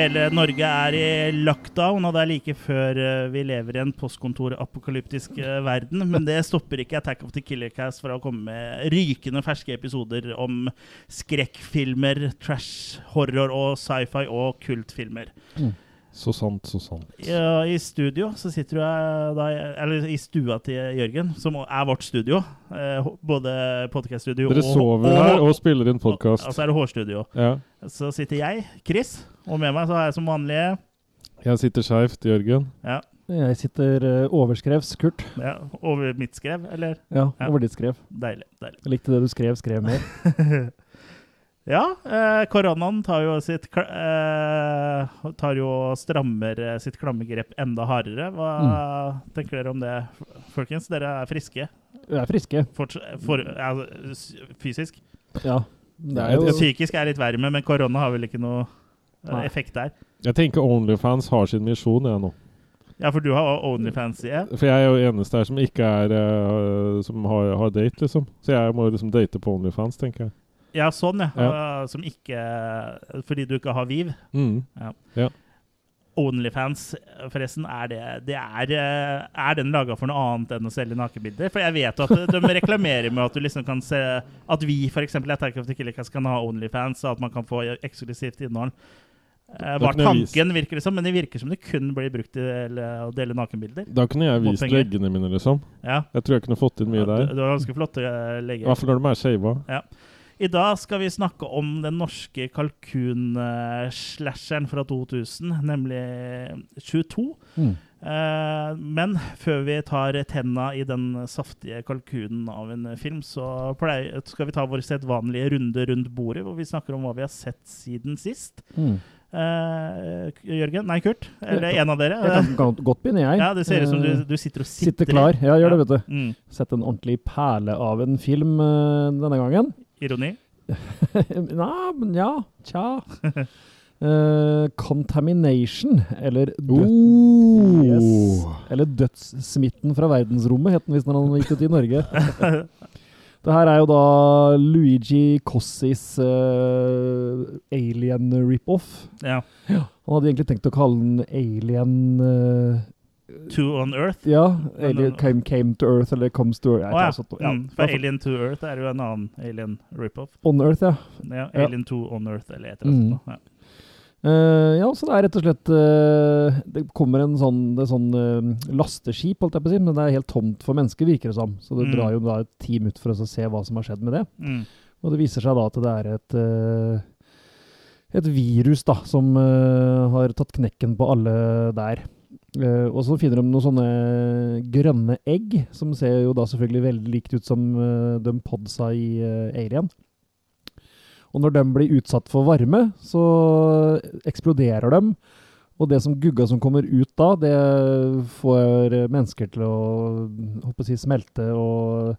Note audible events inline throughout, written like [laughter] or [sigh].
Hele Norge er i lockdown, og det er like før eh, vi lever i en postkontorapokalyptisk eh, verden. Men det stopper ikke Attack of the Killer Cast fra å komme med rykende ferske episoder om skrekkfilmer, trash, horror og sci-fi og kultfilmer. Så sant, så sant. Ja, I studio så sitter du eh, da Eller i stua til Jørgen, som er vårt studio. Eh, både podcaststudio Dere og sover her og spiller inn podkast. Og så er det hårstudio. Ja. Så sitter jeg, Chris, og med meg så har jeg som vanlig Jeg sitter skeivt, Jørgen. Ja, Jeg sitter uh, overskrevs, Kurt. ja over mitt skrev, eller? Ja, Ja. over ditt skrev. Deilig. deilig. Jeg likte det du skrev, skrev mer. [laughs] Ja, eh, koronaen tar jo sitt kl- eh, Tar jo strammer eh, sitt klamme grep enda hardere. Hva tenker dere om det, folkens? Dere er friske Vi er friske. Forts for, ja, fysisk. Ja. Det er jo Psykisk er litt verre, men korona har vel ikke noe eh, Nei. effekt der. Jeg tenker Onlyfans har sin misjon, jeg nå. Ja, for du har Onlyfans, jeg. For jeg er jo eneste her som ikke er uh, Som har, har date, liksom. Så jeg må liksom date på Onlyfans, tenker jeg. Ja, sånn, ja. Ja. Eh, Som ikke Fordi du ikke har Viv. Mm. Onlyfans, forresten, er det, det er, eh, er den laga for noe annet enn å selge nakenbilder? For jeg vet at de reklamerer med at du liksom kan se At vi f.eks. i Attack of the Killer kan ha Onlyfans, og at man kan få eksklusivt innhold. Eh, var vist- tanken, virker det som, men det virker som det kun blir brukt til å dele nakenbilder. Da kunne jeg vist penger. leggene mine, liksom. Ja. Jeg tror jeg kunne fått inn mye ja, der. du har ganske flotte legger. I hvert fall når de er shava. I dag skal vi snakke om den norske kalkun-slasheren fra 2000, nemlig 22. Mm. Eh, men før vi tar tenna i den saftige kalkunen av en film, så pleier, skal vi ta vår sedvanlige runde rundt bordet, hvor vi snakker om hva vi har sett siden sist. Mm. Eh, Jørgen? Nei, Kurt? Eller en av dere? Jeg kan, godt begynne, jeg. ja, det ser ut som du, Eh, du sitter og sitter. Sitter klar. Ja, gjør det, vet du. Mm. Sett en ordentlig perle av en film uh, denne gangen. Ironi? [laughs] Nei, men ja. Tja. uh, Contamination, eller død, Oh. yes. Eller Dødssmitten fra verdensrommet, het den visst når han gikk ut i Norge. [laughs] Det her er jo da Luigi Cossis uh, Alien rip-off. Ja. Han hadde egentlig tenkt å kalle den Alien uh, Two on Earth? Ja, Alien came, came to Earth, eller Comes to Earth. Å ja. Sånt, ja. Mm, for Alien to Earth er jo en annen Alien rip-off. On Earth, ja. Ja. Alien 2 on Earth, eller et eller annet. Mm. sånt, Ja. Eh, ja, så det er rett og slett uh, Det kommer en sånn, det er sånn uh, lasteskip, holdt jeg på å si, men det er helt tomt for mennesker, virker det som. Så det Mm. drar jo da et team ut for oss å se hva som har skjedd med det. Mm. Og det viser seg da at det er et et virus da, som har tatt knekken på alle der. Og så finner de noen sånne grønne egg, som ser jo da selvfølgelig veldig likt ut som de podsa i Alien. Og når de blir utsatt for varme, så eksploderer de. Og det som gugga som kommer ut da, det får mennesker til å håper jeg, smelte, og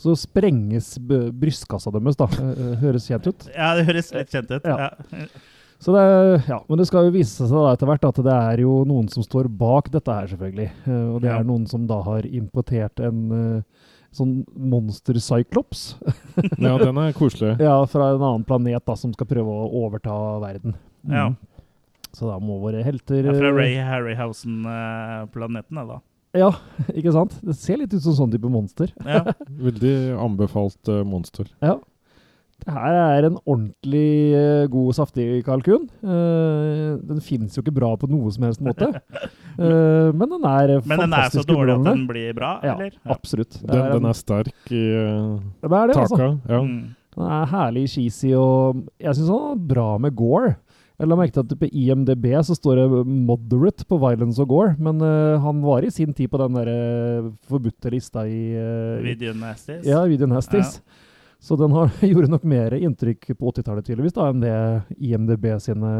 så sprenges brystkassa deres, da. Eh, Høres kjent ut. ja, det høres litt kjent ut. Ja. Ja. Så det, ja, men det skal jo vise seg da etter hvert at det er jo noen som står bak dette her, selvfølgelig. Eh, Og det er noen som da har importert en eh, sånn monster-cyclops [laughs] Ja, den er koselig. ja, fra en annen planet da, som skal prøve å overta verden. Ja. Mm. Så da må våre helter Ja, fra eh, Ray Harryhausen-planeten, da. Ja, ikke sant? Det ser litt ut som sånn type monster. Ja. Veldig anbefalt eh, monster. Ja. Det her er en ordentlig uh, god, saftig kalkun. Uh, den finnes jo ikke bra på noe som helst måte. Uh, [laughs] men den er fantastisk Men den er så dårlig at den blir bra, Ja, eller? absolutt. Det Den, er, den er sterk i uh, er det, altså. Ja. Mm. Den er herlig cheesy, og jeg syns han er bra med gore. Jeg la merke til at på IMDb så står det 'moderate' på violence og gore, men uh, han var i sin tid på den der uh, forbudte lista i uh, Video Nasties. Ja, Video Nasties. Så den har, [laughs] gjorde nok mer inntrykk på 80-tallet tydeligvis da, enn det IMDb sine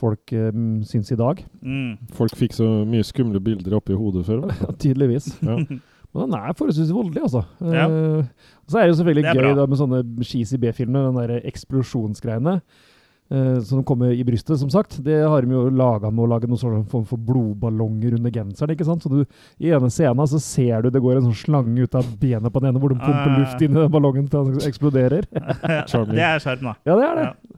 folk um, syns i dag. Mm. Folk fikk så mye skumle bilder oppi hodet før. [laughs] Ja, tydeligvis. [laughs] Ja. Men den er forholdsvis voldelig, altså. Ja. Uh, og så er det jo selvfølgelig Det gøy da, med sånne cheesy B-filmer, den der eksplosjonsgreiene. Eh, som kommer i brystet, som sagt. Det har de jo laga med å lage noen sånn form for blodballonger under genseren. ikke sant? Så du, I ene scenen så ser du det går en sånn slange ut av benet på den ene, hvor de pumper Ah. luft inn i den ballongen til den eksploderer. [laughs] Det er sjarm, da. Ja, det er det. Ja.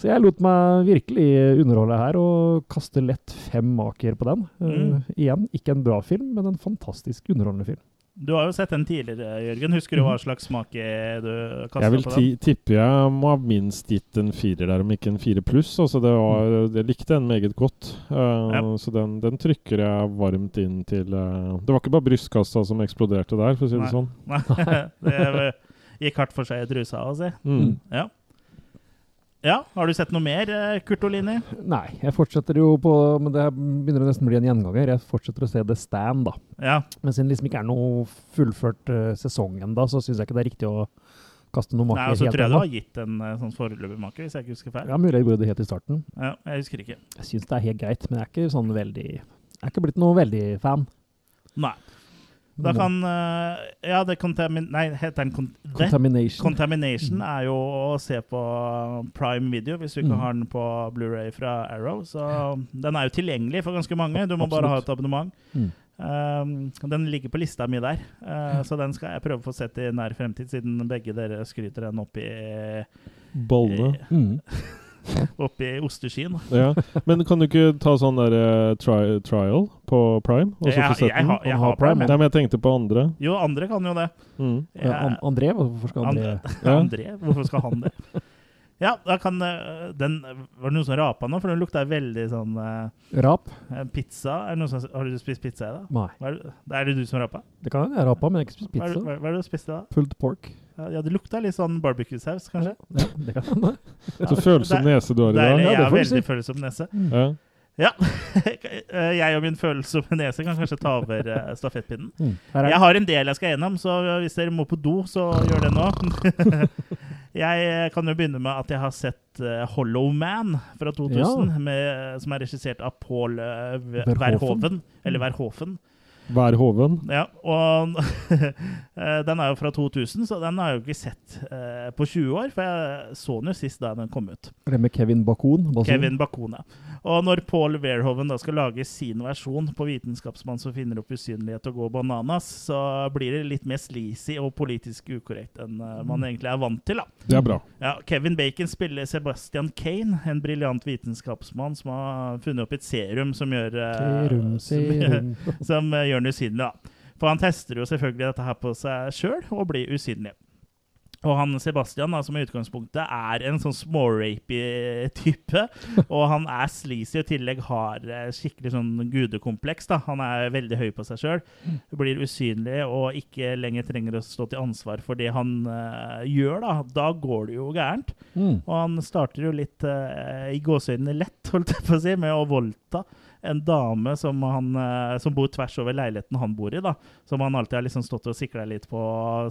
Så jeg lot meg virkelig underholde her, og kaste lett fem maker på den. Mm. igjen, ikke en bra film, men en fantastisk underholdende film. Du har jo sett den tidligere, Jørgen. Husker du hva slags smak du kasta Jeg vil ti tippe jeg må ha minst gitt en firer der, om ikke en fire pluss. Altså det var, jeg likte den meget godt. Uh, Ja. Så den, den trykker jeg varmt inn til uh, Det var ikke bare brystkassa som eksploderte der, for å si det Nei. sånn. Nei, [laughs] det gikk hardt for seg i trusa òg, si. Mm. Ja. Ja. Har du sett noe mer, eh, Kurt Olini? Nei, jeg fortsetter jo på Men det begynner nesten å bli en gjenganger. Jeg fortsetter å se The Stand, da. Ja. Men siden det liksom ikke er noe fullført uh, sesong ennå, så syns jeg ikke det er riktig å kaste noe Nei, maker og så helt tror jeg du har gitt en eh, sånn foreløpig maker, hvis jeg ikke husker feil. Ja, mulig jeg gjorde det helt i starten. Ja, jeg husker ikke. Jeg syns det er helt greit, men jeg er ikke sånn veldig Jeg er ikke blitt noe veldig fan. Nei. Da kan eh, Ja, det contamin... Nei, heter den con? Contamination. Contamination er jo å se på Prime Video hvis du ikke Mm. har den på Blu-ray fra Arrow. Så den er jo tilgjengelig for ganske mange. Du må bare ha et abonnement. Mm. Um, den ligger på lista mi der, uh, så den skal jeg prøve å få sett i nær fremtid, siden begge dere skryter den opp i, Bollene. Mm. [laughs] opp i osteskien. [laughs] Ja. Men kan du ikke ta sånn der uh, tri trial på Prime? Og så Jeg, få sett den? har- jeg har har Prime. Prime, Nei, men jeg tenkte på andre. Jo, andre kan jo det. Mm. Ja, An André? Hvorfor skal André Ja. André? Hvorfor skal han det? [laughs] Ja, da kan uh, den Var det noen som rapa nå? For den lukta veldig sånn uh, Rap? Pizza? Er det noen som, har du spist pizza i dag? Nei. Hva er det, er det du som rapa? Det kan hende jeg rapa, men jeg har ikke spist Hva pizza. hva, hva er det du spiste da? Pulled pork. Ja, det lukta litt sånn barbecue-saus, kanskje? Ja, det kan hende. [laughs] Så følsom det- nese du har i er, dag. ja, jeg det får du veldig følsom nese. Ja. Ja. [laughs] Eh, jeg og min følsomme nese kan kanskje ta over eh, stafettpinnen. Mm. Er Jeg har en del jeg skal gjennom, så hvis dere må på do, så gjør det nå. [laughs] jeg eh, kan jo begynne med at jeg har sett Hollow Man fra 2000, Ja. med, som er regissert av Paul Verhoven. Eller Verhofen. Vær hoven. Ja, og [laughs] eh, den er jo fra 2000, så den har jeg jo ikke sett eh, på 20 år. For jeg så den jo sist da den kom ut. Det med Kevin Bakun? Kevin Bakun, ja. Og når Paul Verhoven da skal lage sin versjon på Vitenskapsmann som finner opp usynlighet og går bananas, så blir det litt mer sleazy og politisk ukorrekt enn eh, man egentlig er vant til. da. Det er bra. Ja, Kevin Bacon spiller Sebastian Kane, en briljant vitenskapsmann som har funnet opp et serum som gjør eh, Serum, som- [laughs] serum. som eh, gjør den usynlig. da. For han tester jo selvfølgelig dette her på seg sjøl og blir usynlig. Og han Sebastian, da, som i utgangspunktet er en sånn smårapy type, [laughs] og han er sleazy og i tillegg har eh, skikkelig sånn gudekompleks. da. Han er veldig høy på seg sjøl, blir usynlig og ikke lenger trenger å stå til ansvar for det han uh, gjør. Da Da går det jo gærent. Mm. Og han starter jo litt uh, i gåseøynene lett, holdt jeg på å si, med å voldta en dame som, han, eh, som bor tvers over leiligheten han bor i. da, Som han alltid har liksom stått og sikla litt på,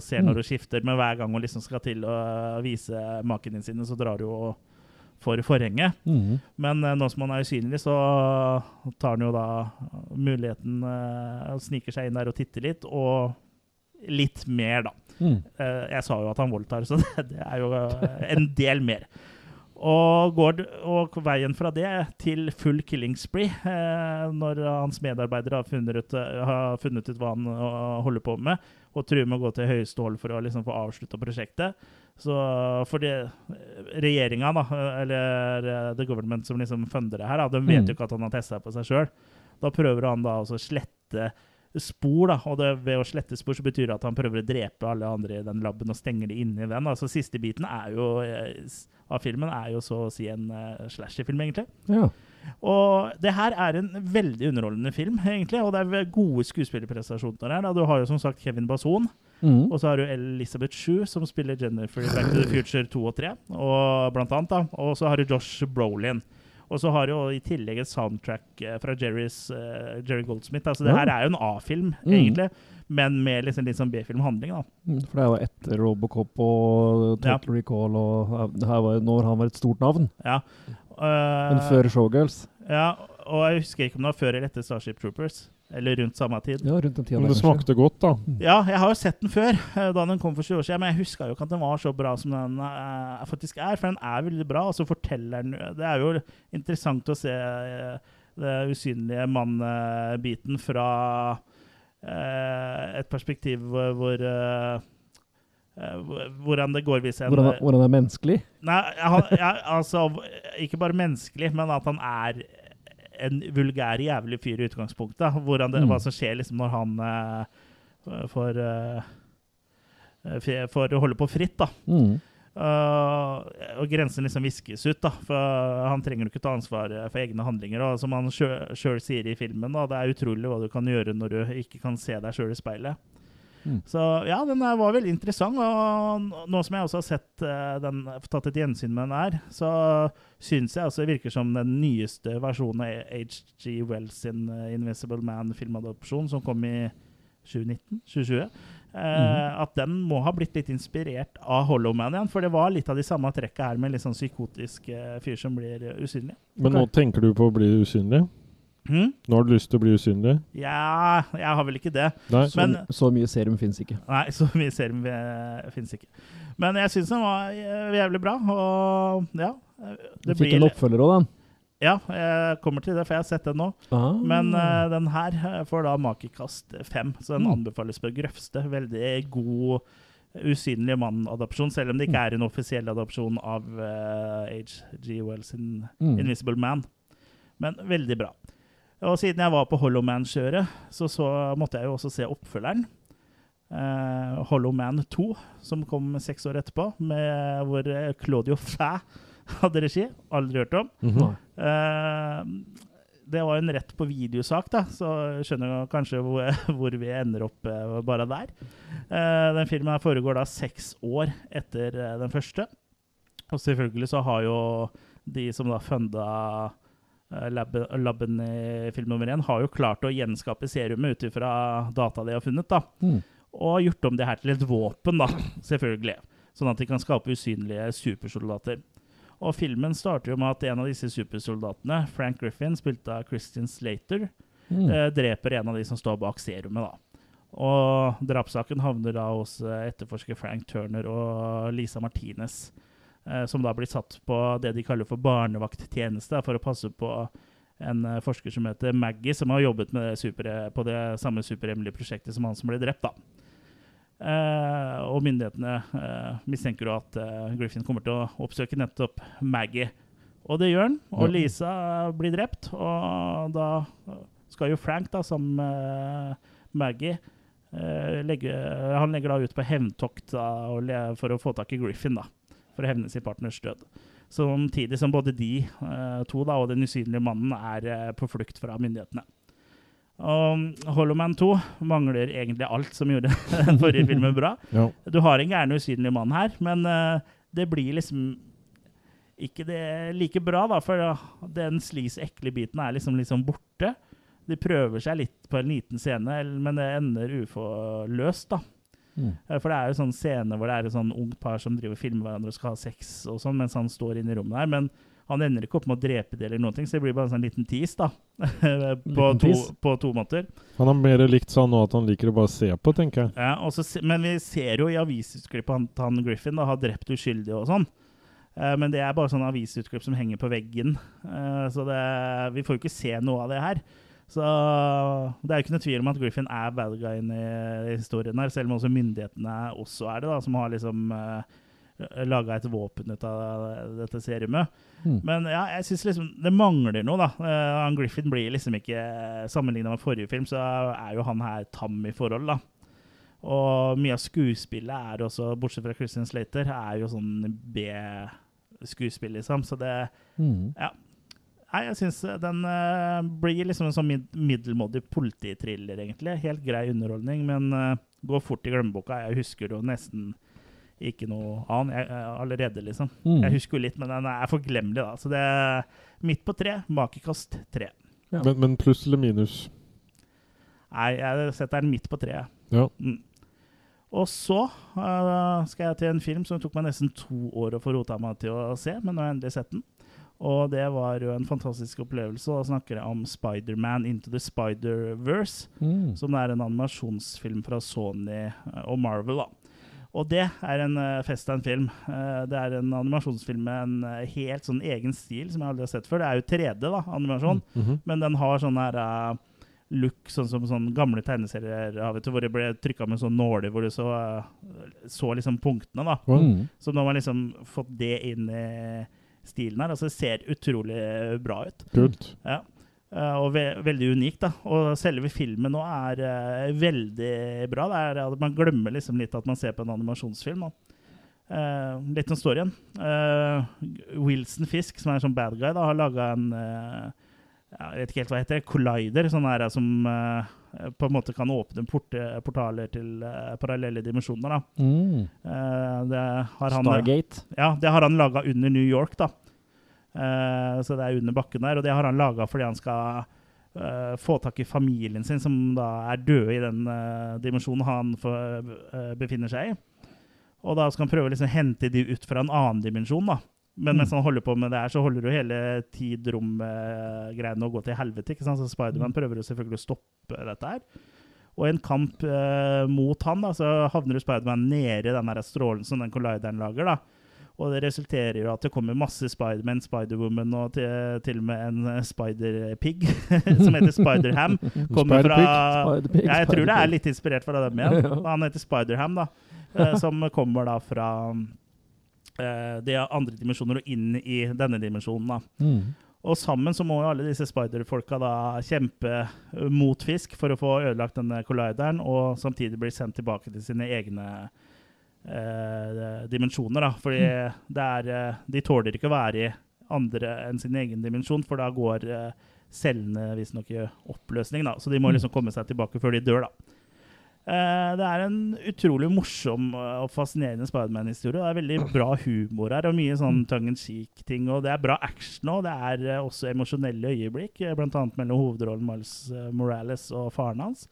ser når hun skifter, men hver gang hun liksom skal til å vise makene sine, så drar hun og for forhenget. Mm. Men eh, nå som han er usynlig, så tar han jo da muligheten og sniker seg inn der og titter litt, og litt mer, da. Mm. Jeg sa jo at han voldtar, så det, [laughs] det er jo en del mer. Og går og veien fra det til full killing spree, eh, når hans medarbeidere har funnet, ut, eh, har funnet ut hva han eh, holder på med, og truer med å gå til høyeste hold for å liksom få avslutta prosjektet. Så for det regjeringa, da, eller eh, the government som liksom funder det her, da, de vet Mm. jo ikke at han har testa på seg sjøl. Da prøver han da å slette spor, da, og det, ved å slette spor så betyr det at han prøver å drepe alle andre i den laben og stenger de inne i den. Altså Siste biten er jo, eh, av filmen er jo så å si en uh, slasherfilm, egentlig. Ja. Og det her er en veldig underholdende film, egentlig, og det er gode skuespillerprestasjoner her. Da. Du har jo som sagt Kevin Bason, Mm. og så har du Elisabeth Shue, som spiller Jennifer i Back to the Future 2 og 3, og blant annet. da. Og så har du Josh Brolin. Og så har du jo i tillegg et soundtrack eh, fra Jerry's, uh, Jerry Goldsmith. Altså, det Ja. her er jo en A-film, Mm. egentlig, men med liksom litt sånn B-filmhandling. da. Mm, For det er jo etter Robocop og Total Recall, og ja, det her var når han var et stort navn. Ja. Uh, Men før Showgirls. Ja, og jeg husker ikke om det var før eller etter Starship Troopers. Eller rundt samme tid. Ja, rundt den tida Men det kanskje. smakte godt, da. Ja, jeg har jo sett den før, eh, da den kom for 20 år siden, men jeg huska jo ikke at den var så bra som den uh, faktisk er. For den er veldig bra, og så forteller den Det er jo interessant å se uh, det usynlige mann-biten fra uh, et perspektiv hvor, hvor hvor- hvordan det går hvis en Hvordan, hvordan det er menneskelig. Nei, han, ja, altså Ikke bare menneskelig, men at han er en vulgær, jævlig fyr i utgangspunktet. Det, Mm. Hva som skjer liksom når han uh, får uh, f- Får holde på fritt, da. Mm. Uh, og grensen liksom viskes ut, da. For han trenger jo ikke ta ansvar for egne handlinger. Og som han sjøl sier i filmen, da, det er utrolig hva du kan gjøre når du ikke kan se deg sjøl i speilet. Mm. Så ja, den var veldig interessant. Og nå som jeg også har sett eh, den, tatt et gjensyn med den her, så syns jeg altså det virker som den nyeste versjonen av HG Wells sin eh, Invisible Man-filmadopsjon, som kom i 2019? 2020. eh, At den må ha blitt litt inspirert av Hollow Man igjen. For det var litt av de samme trekka her, med litt sånn psykotisk eh, fyr som blir usynlig. Men nå tenker du på å bli usynlig? Hm? Nå har du lyst til å bli usynlig? Ja, jeg har vel ikke det. Nei? Så, Men- så mye serum fins ikke. Nei, så mye serum fins ikke. Men jeg syns den var eh, jævlig bra, og ja. eh, Du fikk fikk en oppfølger òg, den. Ja, jeg kommer til det, for jeg har sett den nå. Ah. Men uh, den her eh, får da makekast fem, så den Mm. anbefales på grøfste. Veldig god usynlig mann-adopsjon, selv om det ikke er en offisiell adopsjon av uh, H.G. Wells Mm. Invisible Man. Men veldig bra. Og siden jeg var på Hollow Man-kjøret, så, så måtte jeg jo også se oppfølgeren. Eh, Hollow Man 2, som kom seks år etterpå, med hvor eh, Claudio Fæ hadde regi. Aldri hørt om. Mm -hmm. Eh, det var en rett på videosak, da, så skjønner du kanskje hvor, [laughs] hvor vi ender opp eh, bare der. Eh, den filmen her foregår da seks år etter eh, den første. Og selvfølgelig så har jo de som da funda labben, labben i film nummer én, har jo klart å gjenskape serumet ut ifra data de har funnet. da. Mm. Og gjort om det her til et våpen, da, selvfølgelig. Sånn at de kan skape usynlige supersoldater. Og filmen starter jo med at en av disse supersoldatene, Frank Griffin, spilt av Christian Slater, Mm. eh, dreper en av de som står bak serumet. da. Og drapssaken havner da hos eh, etterforsker Frank Turner og Lisa Martinez, eh, som da blir satt på det de kaller for barnevakttjeneste, for å passe på en eh, forsker som heter Maggie, som har jobbet med det super, på det samme superhemmelige prosjektet som han som ble drept. da. Uh, og myndighetene uh, mistenker jo at uh, Griffin kommer til å oppsøke nettopp Maggie. Og det gjør han, og. Lisa blir drept. Og da skal jo Frank, da, sammen med Maggie eh, legge, Han legger da ut på hevntokt da, for å få tak i Griffin, da. For å hevne sin partners død. Samtidig som både de eh, to da, og den usynlige mannen er eh, på flukt fra myndighetene. Og Hollow Man 2 mangler egentlig alt som gjorde den [laughs] forrige filmen bra. [laughs] Ja. Du har en gæren usynlig mann her, men eh, det blir liksom ikke det like bra, da, for den slis ekle biten er liksom, liksom borte. De prøver seg litt på en liten scene, men det ender uforløst, da. Mm. Eh, For det er jo sånn scene hvor det er et sånn ungt par som driver og filmer hverandre og skal ha sex og sånn, mens han står inne i rommet der. Men han ender ikke opp med å drepe det eller noen ting, så det blir bare en sånn liten tease, da. [laughs] på, Liten to, på to måter. Han har mer likt sånn nå at han liker å bare se på, tenker jeg. Ja, og så men vi ser jo i avisutklippet at han Griffin da, har drept uskyldige og sånn. Eh, men det er bare sånn avisutklipp som henger på veggen. Eh, så det, vi får jo ikke se noe av det her. Så det er jo ikke noe tvil om at Griffin er bad guyen i historien her, selv om også myndighetene også er det, da, som har liksom uh, laga et våpen ut av dette serumet. Mm. Men ja, jeg syns liksom det mangler noe, da. Uh, Griffin blir liksom ikke Sammenligna med forrige film, så er jo han her tam i forhold, da. Og mye av skuespillet er også, bortsett fra Christian Slater, er jo sånn B-skuespill, liksom. Så det Mm. Nei, jeg syns den uh, blir liksom en sånn mid middelmådig politithriller, egentlig. Helt grei underholdning, men uh, går fort i glemmeboka. Jeg husker jo nesten ikke noe annet jeg, eh, allerede, liksom. Mm. Jeg husker jo litt, men den er forglemmelig, da. Så det er midt på tre. Makekast tre. Ja. Men, men pluss eller minus? Nei, jeg setter den midt på treet. Ja. Mm. Og så uh, skal jeg til en film som tok meg nesten to år å få rota meg til å se, men nå har jeg endelig sett den. Og det var jo en fantastisk opplevelse. Da snakker jeg om Spiderman Into the Spider-Verse, Mm. som er en animasjonsfilm fra Sony øh, og Marvel. da. Og det er en uh, fest av en film. Eh, det er en animasjonsfilm med en eh, helt sånn egen stil som jeg aldri har sett før. Det er jo 3D, da, animasjon. Mhm. Men den har sånn her eh, look, sånn som sånn gamle tegneserier har, vet du, hvor det ble trykka med sånn nåler, hvor du så, eh, så liksom punktene. da. Mm. Så nå har man liksom fått det inn i stilen her. altså Det ser utrolig bra ut. Kult. Ja. Uh, og ve veldig unikt. da. Og selve filmen nå er uh, veldig bra. Det er at Man glemmer liksom litt at man ser på en animasjonsfilm. Eh, litt om storyen. Uh, Wilson Fisk, som er en sånn bad guy, da, har laga en Jeg vet ikke helt hva det heter. Collider, sånn her, som på en måte kan åpne porte, portaler til uh, parallelle dimensjoner. da. Mm. Uh, det har han, Stargate. ja, det har han laga under New York, da. Uh, så det er under bakken der. Og det har han laga fordi han skal eh, få tak i familien sin, som da er døde i den eh, dimensjonen han for, eh, befinner seg i. Og da skal han prøve å liksom hente de ut fra en annen dimensjon, da. Men mens han holder på med det her, så holder jo hele tid-rom-greiene å gå til helvete. ikke sant? Så Spiderman prøver jo selvfølgelig å stoppe dette her. Og i en kamp eh, mot han, da, så havner jo Spiderman nede i den strålen som den collideren lager. da. Og det resulterer jo at det kommer masse Spiderman, Spiderwoman og til, til og med en eh, Spider-pig [laughs] som heter Spiderham. [laughs] Kommer fra ja, Jeg tror det er litt inspirert fra dem igjen. [laughs] Han heter Spiderham, da. eh, Som kommer da fra de andre dimensjoner og inn i denne dimensjonen. da. Mm. Og sammen så må jo alle disse spider-folka da kjempe eh, mot fisk for å få ødelagt denne collideren, og samtidig bli sendt tilbake til sine egne eh, dimensjoner. da. Fordi det er, eh, de tåler ikke å være i andre enn sin egen dimensjon, for da går eh, cellene visstnok i oppløsning. da. Så de må liksom komme seg tilbake før de dør, da. Eh, det er en utrolig morsom eh, og fascinerende Spiderman-historie. Det er veldig bra humor her, og mye sånn tongue in cheek-ting. Og det er bra action òg. Det er eh, også emosjonelle øyeblikk, bl.a. blant annet mellom hovedrollen Miles eh, Morales og faren hans.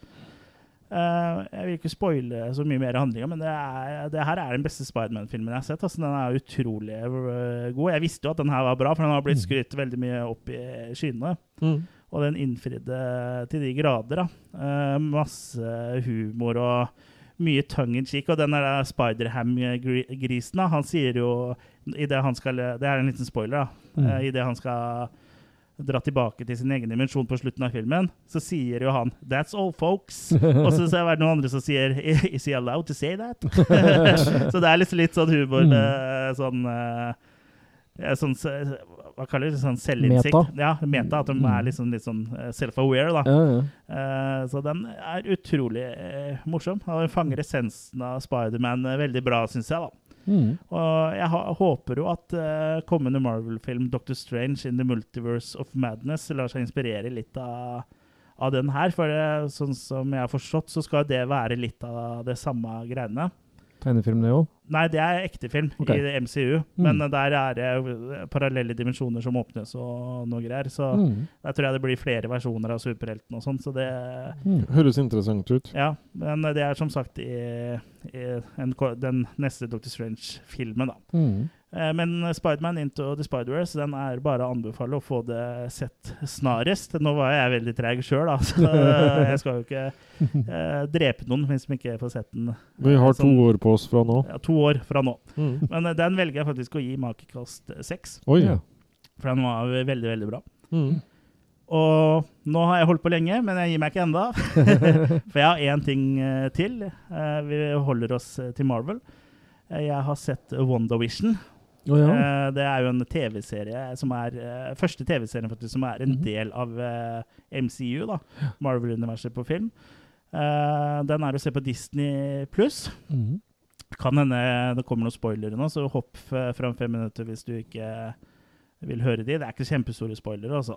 Eh, jeg vil ikke spoile så mye mer handlinga, men det, er, det her er den beste Spiderman-filmen jeg har sett. Altså, den er utrolig eh, god. Jeg visste jo at den her var bra, for den har blitt skrytt veldig mye opp i skyene. Mm. Og den innfridde til de grader. da. Eh, masse humor og mye tongue in cheek. Og den der Spiderham-grisen, da, han sier jo i det han skal Det er en liten spoiler, da. Mm. Uh, Idet han skal dra tilbake til sin egen dimensjon på slutten av filmen, så sier jo han 'That's all, folks'. [laughs] Og så er det noen andre som sier [laughs] 'Is he allowed to say that?' [laughs] så det er litt, litt sånn humor Mm. eh, sånn eh, ja, sånn, hva kaller det? Sånn selvinnsikt. Meta. Ja, meta. At de Mm. er liksom, litt sånn eh, self-aware, da. Ja, ja. Eh, så den er utrolig eh, morsom. Og den fanger essensen av Spiderman eh, veldig bra, syns jeg. da. Mm. Og jeg håper jo at eh, kommende Marvel-film, 'Doctor Strange in the Multiverse of Madness', lar seg inspirere litt av, av den her. For det, sånn som jeg har forstått, så skal det være litt av det samme greiene. Tegnefilm, det òg? Nei, det er ekte film okay. i MCU, Mm. men eh, der er det eh, parallelle dimensjoner som åpnes og noe greier. Så Mm. der tror jeg det blir flere versjoner av superhelten og sånn, så det Mm. Høres interessant ut. Ja, men det er som sagt i, i en, den neste Doctor Strange-filmen, da. Eh, Men Spiderman Into the Spider-Verse den er bare å anbefale å få det sett snarest. Nå var jeg veldig treg sjøl, [laughs] så eh, jeg skal jo ikke eh, drepe noen hvis vi ikke får sett den. Vi har to Sånn- år på oss fra nå. Ja, to år fra nå. Mm. Men den velger jeg faktisk å gi makekast seks, Oi. Ja. for den var veldig, veldig bra. Mm. Og nå har jeg holdt på lenge, men jeg gir meg ikke enda. [laughs] For jeg har én ting til. Eh, Vi holder oss til Marvel. Jeg har sett WandaVision. Å ja. uh, Det er jo en TV-serie som er uh, Første TV-serien faktisk som er en Mhm. del av uh, MCU, da. Marvel-universet på film. Eh, Den er å se på Disney pluss. Mm. Kan hende det kommer noen spoilere nå, så hopp fram fem minutter hvis du ikke vil høre de. Det er ikke kjempestore spoilere, altså.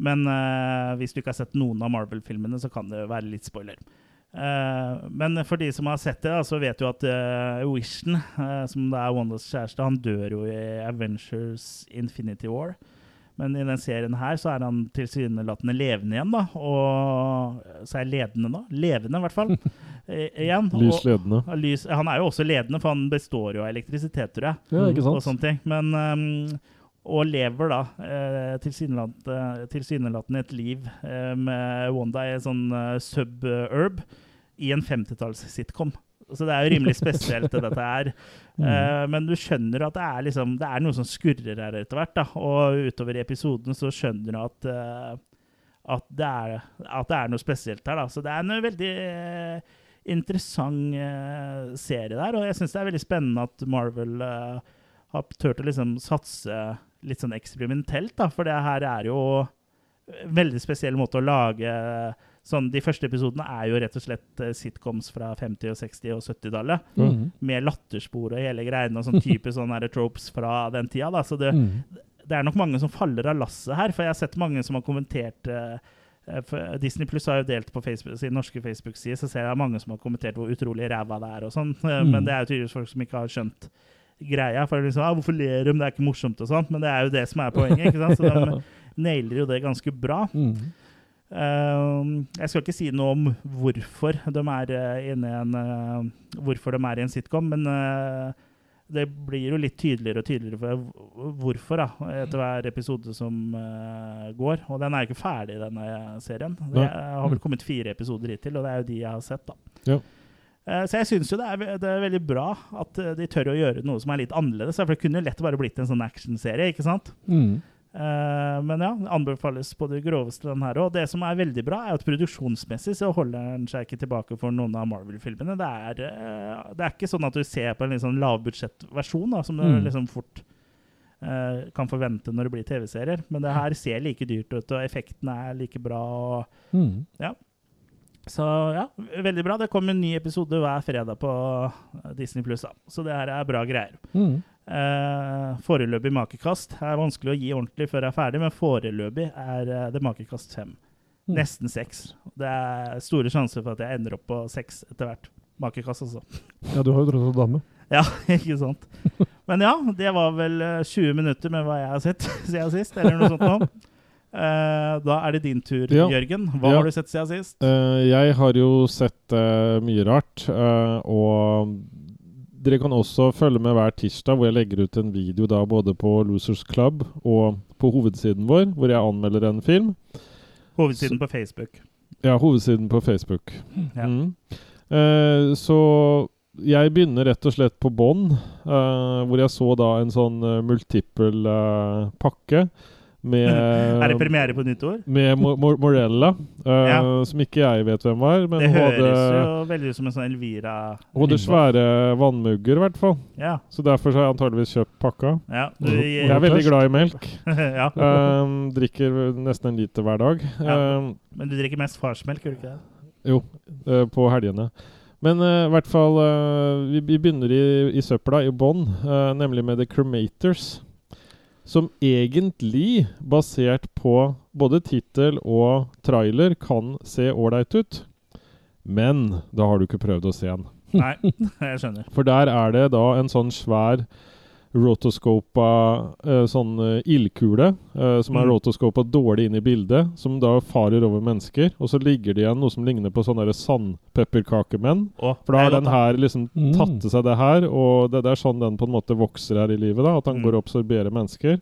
Men eh, hvis du ikke har sett noen av Marvel-filmene, så kan det være litt spoiler. Eh, men for de som har sett det, så vet du at uh, Vision, eh, som det er Wandas kjæreste, han dør jo i Avengers Infinity War. Men i den serien her så er han tilsynelatende levende igjen, da. Og så er ledende, da. Levende, i hvert fall. [laughs] I- igjen. Lys ledende. Og, Lys, han er jo også ledende, for han består jo av elektrisitet, tror jeg. ja, ikke Og sant? sånne ting. Men, um, og lever da eh, tilsynelatende et liv eh, med Wanda i en sånn eh, suburb i en 50-talls-sitcom. Så det er jo rimelig spesielt, det dette her. [laughs] Eh, men du skjønner at det er, liksom, det er noe som skurrer her etter hvert. da. Og utover i episoden så skjønner du at, uh, at det er, at det er noe spesielt her. Da. Så det er en veldig uh, interessant uh, serie der, og jeg syns det er veldig spennende at Marvel eh, har turt å liksom satse litt sånn eksperimentelt, da, for det her er jo en veldig spesiell måte å lage sånn, De første episodene er jo rett og slett eh, sitcoms fra 50-, og 60- og 70-tallet. Mm. Med latterspor og hele greiene og sånn type sånne tropes fra den tida. Da. Så det, Mm. det er nok mange som faller av lasset her, for jeg har sett mange som har kommentert eh, Disney Pluss har jo delt på Facebook, sin norske Facebook-side, så ser jeg mange som har kommentert hvor utrolig ræva det er og sånn. Mm. Men det er jo tydeligvis folk som ikke har skjønt greia. For liksom, ah, 'Hvorfor ler de? Det er ikke morsomt', og sånt. Men det er jo det som er poenget. ikke sant? Så de [laughs] nailer jo det ganske bra. Mm. Uh, jeg skal ikke si noe om hvorfor de er eh, inne i en uh, Hvorfor de er i en sitcom, men uh, det blir jo litt tydeligere og tydeligere for hvorfor da, etter hver episode som går. Og den er jo ikke ferdig, denne serien. Det har vel kommet fire episoder hittil, og det er jo de jeg har sett. da. Ja. Eh, Så jeg syns jo det er, det er veldig bra at eh, de tør å gjøre noe som er litt annerledes. For det kunne lett bare blitt en sånn actionserie, ikke sant? Mm. Eh, men ja, anbefales på det groveste, den her òg. Det som er veldig bra, er at produksjonsmessig så holder den seg ikke tilbake for noen av Marvel-filmene. Det, det er ikke sånn at du ser på en litt sånn lavbudsjettversjon, som du Mm. liksom fort uh, kan forvente når det blir TV-serier. Men det her ser like dyrt ut, og effektene er like bra. og Mm. Så ja, veldig bra. Det kommer en ny episode hver fredag på Disney Pluss. Så det her er bra greier. Mm. Eh, foreløpig makekast er vanskelig å gi ordentlig før jeg er ferdig, men foreløpig er eh, det makekast fem. Mm. Nesten seks. Det er store sjanser for at jeg ender opp på seks etter hvert. Makekast, altså. Ja, du har jo tross alt dame. Ja, ikke sant. [laughs] Men ja, det var vel eh, 20 minutter med hva jeg har sett [laughs] siden sist, eller noe sånt nå. Eh, da er det din tur, Ja. Jørgen. Hva Ja. har du sett siden sist? Eh, jeg har jo sett eh, mye rart, og dere kan også følge med hver tirsdag, hvor jeg legger ut en video da både på Losers Club og på hovedsiden vår, hvor jeg anmelder en film. Hovedsiden på Facebook. Ja, hovedsiden på Facebook. Ja. Mm. Uh, så jeg begynner rett og slett på bånn, uh, hvor jeg så da en sånn uh, multiple pakke med [laughs] er det premiere på nytt ord? med Mor Mo Morella, uh, Ja. som ikke jeg vet hvem var. Men det høres hadde, jo veldig ut som en sånn Elvira hun hadde svære vannmugger, i hvert fall. Ja. Så derfor så har jeg antageligvis kjøpt pakka. ja. Du, Jeg er veldig glad i melk. [laughs] ja. Eh, drikker nesten en liter hver dag. Eh, Men du drikker mest farsmelk, gjør du ikke det? Jo, uh, på helgene. Men eh, i hvert fall vi, begynner i, i søpla, i bånn, nemlig med The Cremators. Som egentlig, basert på både tittel og trailer, kan se ålreit ut. Men da har du ikke prøvd å se den. Nei, [laughs] jeg skjønner. For der er det da en sånn svær rotoscopa uh, sånn eh, ildkule, uh, som er Mm. rotoscopa dårlig inn i bildet, som da farer over mennesker. Og så ligger det igjen noe som ligner på sånne sandpepperkakemenn. Oh, For da har den her liksom Mm. tatt til seg det her, og det, det er sånn den på en måte vokser her i livet. da, At den Mm. går og absorberer mennesker.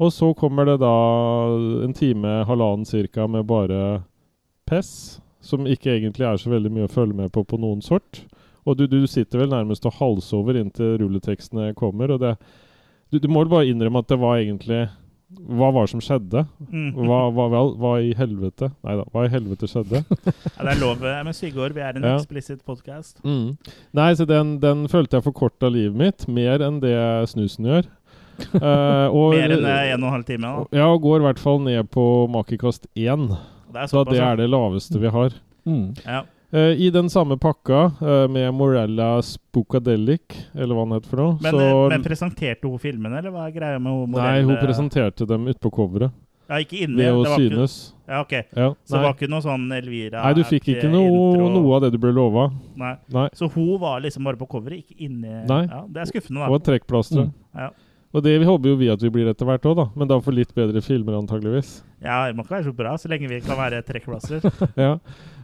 Og så kommer det da en time, halvannen cirka, med bare pess, som ikke egentlig er så veldig mye å følge med på på noen sort. Og du, du sitter vel nærmest og halser over inntil rulletekstene kommer. og det, du, du må vel bare innrømme at det var egentlig Hva var det som skjedde? Mm. Hva, hva, hva, hva i helvete Nei da, hva i helvete skjedde? [laughs] Ja, det er lov eh, med Sigurd. Vi er en Ja. eksplisitt podcast. Mm. Nei, så den, den følte jeg forkorta livet mitt mer enn det snusen gjør. uh, [laughs] og, Mer enn eh, en og en halv time. Da. Ja, og går i hvert fall ned på makekast én. Det Så det er det laveste vi har. Mm. Ja. Eh, I den samme pakka, eh, med Morella Spookadelic, eller hva han heter for noe Men, så eh, men presenterte hun filmene, eller hva er greia med hun Nei, hun presenterte dem utpå coveret. Ja, ikke inni. Ved å det var ikke- synes. Ja, ok. Ja, Så det var ikke noe sånn Elvira nei, du fikk ikke noe, noe av det du ble lova. Nei. Nei. Så hun var liksom bare på coveret, ikke inni. Ja, Det er skuffende, da. Hun var trekkplaster. Mm. Ja. Og det vi håper jo vi at vi blir etter hvert òg, da. Men da for litt bedre filmer, antageligvis. Ja, Det må ikke være så bra, så lenge vi kan være trekkplasser. [laughs] Ja.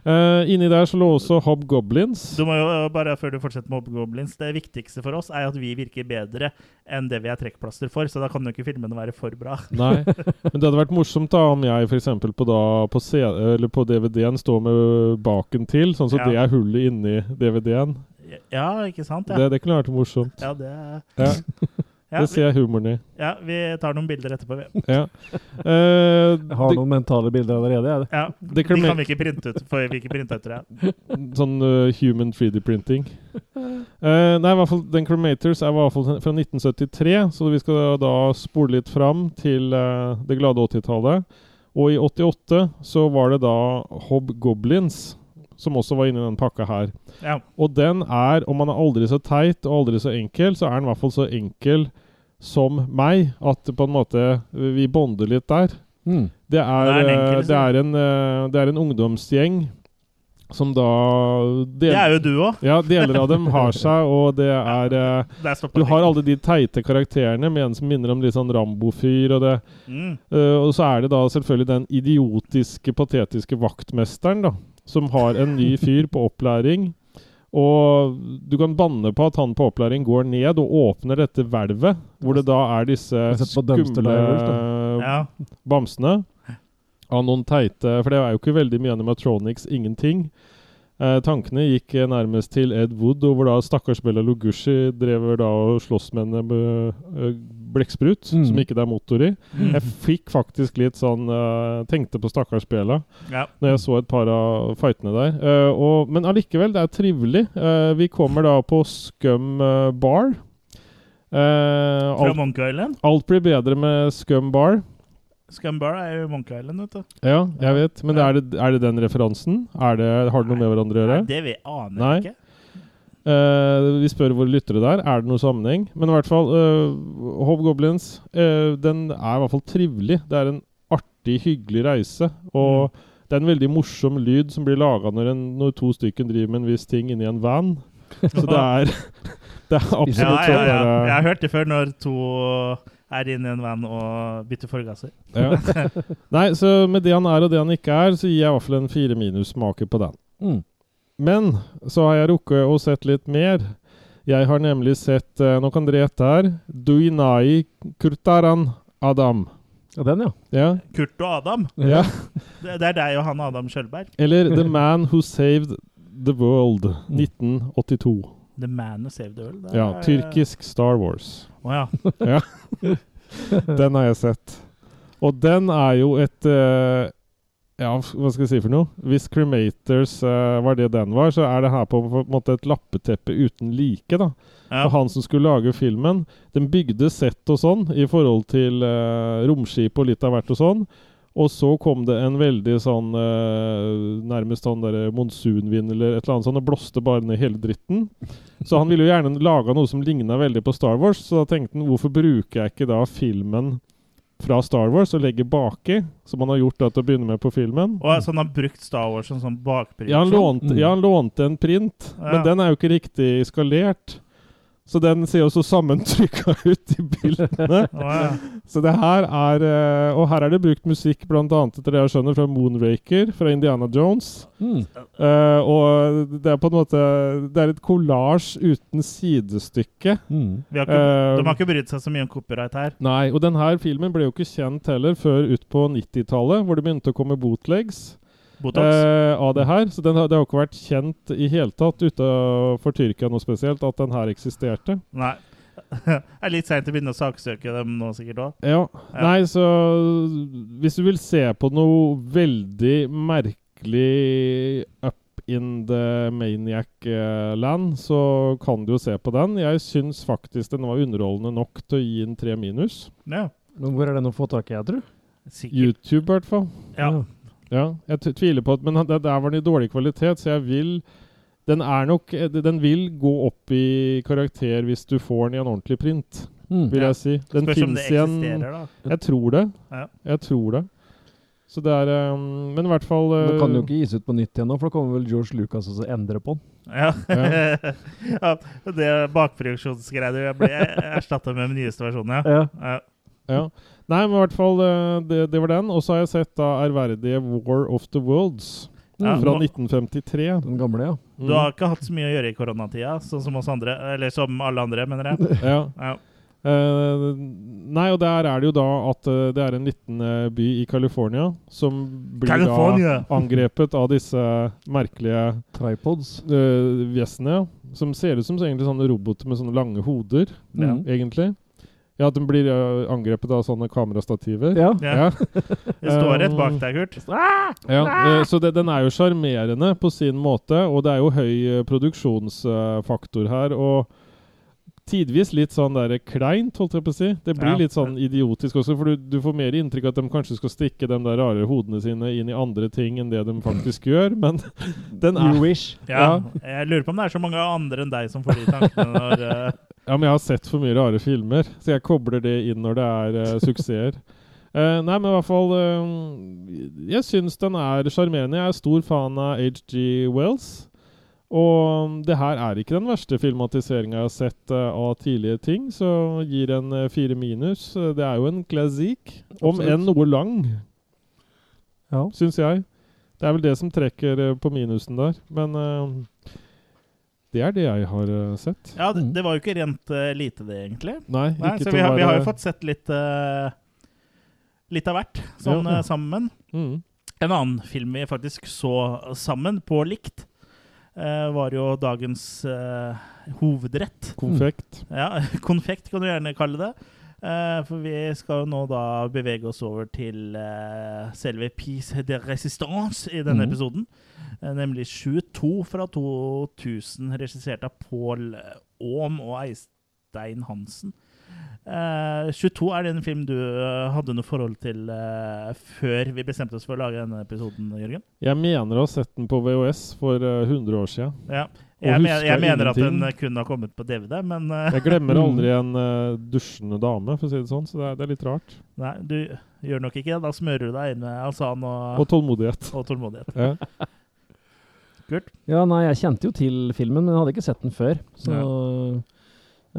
Uh, inni der så lå også Hobgoblins. Du må jo bare, før du fortsetter med Hobgoblins, Det viktigste for oss er at vi virker bedre enn det vi er trekkplaster for, så da kan jo ikke filmene være for bra. [laughs] Nei. Men det hadde vært morsomt da om jeg f.eks. på, da, på, på DVD-en står med baken til, sånn så Ja. det er hullet inni DVD-en. Ja, ikke sant? Ja, Det, det kunne vært morsomt. ja det er Ja. [laughs] Ja, det ser jeg humoren i. ja, vi tar noen bilder etterpå. vi. Ja. Uh, Jeg har noen mentale bilder allerede. Jeg. Ja, De kan vi ikke printe ut. For vi ikke printe ut det. Sånn uh, human 3D-printing. Uh, nei, i hvert fall den Cremators er i hvert fall fra 1973, så vi skal da spole litt fram til eh, det glade 80-tallet. Og i 88 så var det da Hobgoblins som også var inni den pakka her. Ja. Og den er, om man er aldri så teit og aldri så enkel, så er den i hvert fall så enkel som meg, at på en måte vi bonder litt der. Mm. Det er, Det er en eh, enkel, det er, en, eh, det er en ungdomsgjeng som da Det er jo du òg. Ja, deler av dem har seg, og det [laughs] er ja, Der stoppa Du har alle de teite karakterene med en som minner om litt sånn Rambo-fyr, og det mm. uh, Og så er det da selvfølgelig den idiotiske, patetiske vaktmesteren, da, som har en ny fyr på opplæring. Og du kan banne på at han på opplæring går ned og åpner dette hvelvet, hvor det da er disse skumle Ja. bamsene av noen teite For det er jo ikke veldig mye animatronics, ingenting. Eh, tankene gikk nærmest til Ed Wood, og hvor da stakkars Bella Lugushi drever da og slåss med en eh, blekksprut Mm. som ikke det er motor i. Mm. Jeg fikk faktisk litt sånn uh, Tenkte på stakkars Bela ja. når jeg så et par av fightene der. Uh, og, men allikevel, det er trivelig. Uh, vi kommer da på Scum Bar. Eh, Fra Monkey Island. alt blir bedre med Scum Bar. Scumbar er jo Monkey Island, vet du. Ja, jeg vet. Men Ja. er, det, er det den referansen? Er det, har det noe med hverandre å gjøre? Nei, det vi aner Nei. ikke. Eh, vi spør våre lyttere der. Er det noe sammenheng? Men i hvert fall, uh, Hobgoblins uh, den er i hvert fall trivelig. Det er en artig, hyggelig reise. Og det er en veldig morsom lyd som blir laga når, når to stykker driver med en viss ting inni en van. Så det er, [laughs] det er absolutt ja, sånn ja. bare- Jeg har hørt det før, når to er inne i en van og bytter forgasser. Ja. [laughs] Nei, så med det han er og det han ikke er, så gir jeg i hvert fall en fire minus-smaker på den. Mm. Men så har jeg rukket å sett litt mer. Jeg har nemlig sett uh, Nå kan dere gjette her. Duinai Kurtaran Adam. Ja, den, ja. Ja. Kurt og Adam. ja. [laughs] Det, det er deg og han Adam Skjølberg. Eller The [laughs] Man Who Saved The World. 1982. The Man Who Saved the World. Det Ja, er- tyrkisk Star Wars. Å ja. [laughs] Den har jeg sett. Og den er jo et eh, Ja, hva skal jeg si for noe? Hvis Cremators uh, var det den var, så er det her på en måte et lappeteppe uten like. da. ja. For han som skulle lage filmen, den bygde sett og sånn i forhold til uh, romskip og litt av hvert og sånn. Og så kom det en veldig sånn uh, Nærmest sånn der monsunvind eller et eller annet sånt, og blåste bare ned hele dritten. Så han ville jo gjerne laga noe som ligna veldig på Star Wars, så da tenkte han hvorfor bruker jeg ikke da filmen fra Star Wars og legger baki, som han har gjort da til å begynne med på filmen? Og så han har brukt Star Wars som sånn bakprint. Ja, han lånte, Mm. ja, han lånte en print, Ja. men den er jo ikke riktig skalert. Så den ser jo så sammentrykka [laughs] ut i bildene. [laughs] Ja. så det her er eh, Og her er det brukt musikk, bl.a. etter det jeg skjønner, fra Moonraker, fra Indiana Jones. Mm. Uh, og det er på en måte Det er et kollasj uten sidestykke. Mm. Vi har ikke, uh, de har ikke brydd seg så mye om copyright her. Nei, og denne filmen ble jo ikke kjent heller før ut på 90-tallet, hvor det begynte å komme bootlegs. Botox. eh, av det her. Så den det har jo ikke vært kjent i hele tatt utenfor Tyrkia noe spesielt at den her eksisterte. Nei. [laughs] Det er litt seint å begynne å saksøke dem nå, sikkert òg. Ja. Ja. Nei, så hvis du vil se på noe veldig merkelig up in the maniac-land, så kan du jo se på den. Jeg syns faktisk den var underholdende nok til å gi en tre minus. Ja, Men hvor er den å få tak i, jeg tror? sikkert. YouTube, i hvert fall. Ja. Ja, jeg t- tviler på at Men det, der var den i dårlig kvalitet, så jeg vil Den er nok eh, Den vil gå opp i karakter hvis du får den i en ordentlig print, Mm. vil Ja. jeg si. Den fins igjen eksisterer, da. Jeg tror det. Ja. Jeg tror det. Så det er um, Men i hvert fall Den uh, kan jo ikke gis ut på nytt igjen nå, for da kommer vel George Lucas og endrer endre på den. Ja. ja. [laughs] Det bakproduksjonsgreiene blir erstatta med den nyeste versjonen, ja. Ja. ja. Nei, men i hvert fall uh, det, det var den. Og så har jeg sett da ærverdige War of the Worlds Ja, fra nå- 1953. Den gamle, ja. Mm. Du har ikke hatt så mye å gjøre i koronatida, sånn som oss andre. Eller som alle andre, mener jeg. [laughs] ja. Ja. Uh, nei, og der er det jo da at uh, det er en liten uh, by i California som blir California! da [laughs] angrepet av disse merkelige Tripods. uh, vesenene. Som ser ut som egentlig sånne roboter med sånne lange hoder, Mm. egentlig. Ja, at den blir eh, angrepet av sånne kamerastativer. Ja. Ja. [laughs] Det står rett bak deg, Kurt. [laughs] Ja, eh, så det, den er jo sjarmerende på sin måte, og det er jo høy eh, produksjonsfaktor her. Og tidvis litt sånn der kleint, holdt jeg på å si. Det blir Ja. litt sånn idiotisk også, for du, du får mer inntrykk av at de kanskje skal stikke de der rare hodene sine inn i andre ting enn det de faktisk gjør, men [laughs] den er You wish. Ja. Jeg lurer på om det er så mange andre enn deg som får de tankene når eh, Ja, men jeg har sett for mye rare filmer, så jeg kobler det inn når det er uh, [laughs] suksesser. Uh, nei, men i hvert fall uh, Jeg syns den er sjarmerende. Jeg er stor fan av HG Wells. Og det her er ikke den verste filmatiseringa jeg har sett uh, av tidlige ting, så gir en fire minus. Det er jo en klassikk, om enn noe lang, Ja. syns jeg. Det er vel det som trekker på minusen der. Men det er det jeg har uh, sett. Ja, det, det var jo ikke rent uh, lite, det, egentlig. Nei, Nei, ikke så til vi å har, vi har jo fått sett litt uh, Litt av hvert sånn Ja. sammen. mm. En annen film vi faktisk så sammen, på likt, eh, var jo dagens hovedrett. Konfekt. Ja, [laughs] konfekt kan du gjerne kalle det. Eh, for vi skal jo nå da bevege oss over til uh, selve Piece de Resistance i denne mm. episoden. Uh, nemlig 22 fra 2000, regissert av Pål Aam og Eistein Hansen. Eh, 22 er det en film du hadde noe forhold til før vi bestemte oss for å lage denne episoden, Jørgen? Jeg mener å ha sett den på VHS for eh, 100 år siden. Ja. Jeg, men, jeg mener at den kun har kommet på DVD, men uh, Jeg glemmer Mm. [laughs] aldri en uh, dusjende dame, for å si det sånn, så det er, det er litt rart. nei, du gjør nok ikke det. Da smører du deg inn med Asan og, Og tålmodighet. og tålmodighet. Ja. Ja, nei, jeg kjente jo til filmen, men jeg hadde ikke sett den før. Så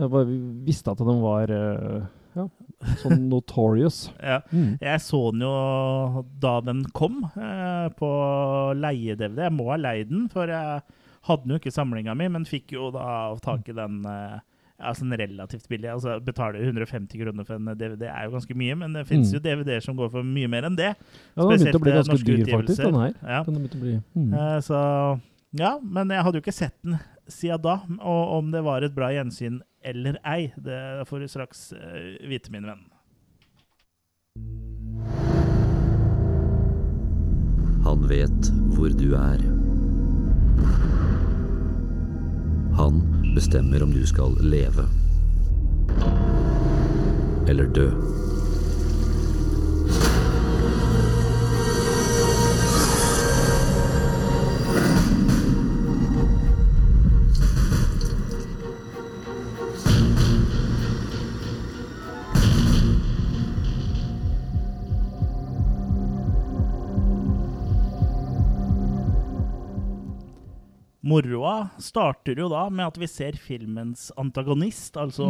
jeg bare visste at den var uh, ja, sånn [laughs] notorious. Ja. Mm. Jeg så den jo da den kom, eh, på leie-DVD. Jeg må ha leid den, for jeg hadde den jo ikke i samlinga mi, men fikk jo da tak i den altså en relativt billig. Altså Betale 150 kroner for en DVD er jo ganske mye, men det fins Mm. jo DVD-er som går for mye mer enn det. Ja, den begynte å bli eh, ganske norske dyr, faktisk, den her. Ja. Den å bli, mm. uh, så ja, men jeg hadde jo ikke sett den siden da. Og om det var et bra gjensyn eller ei, det får du straks uh, vite, min venn. Han vet hvor du er. Han bestemmer om du skal leve eller dø. Moroa starter jo da med at vi ser filmens antagonist, altså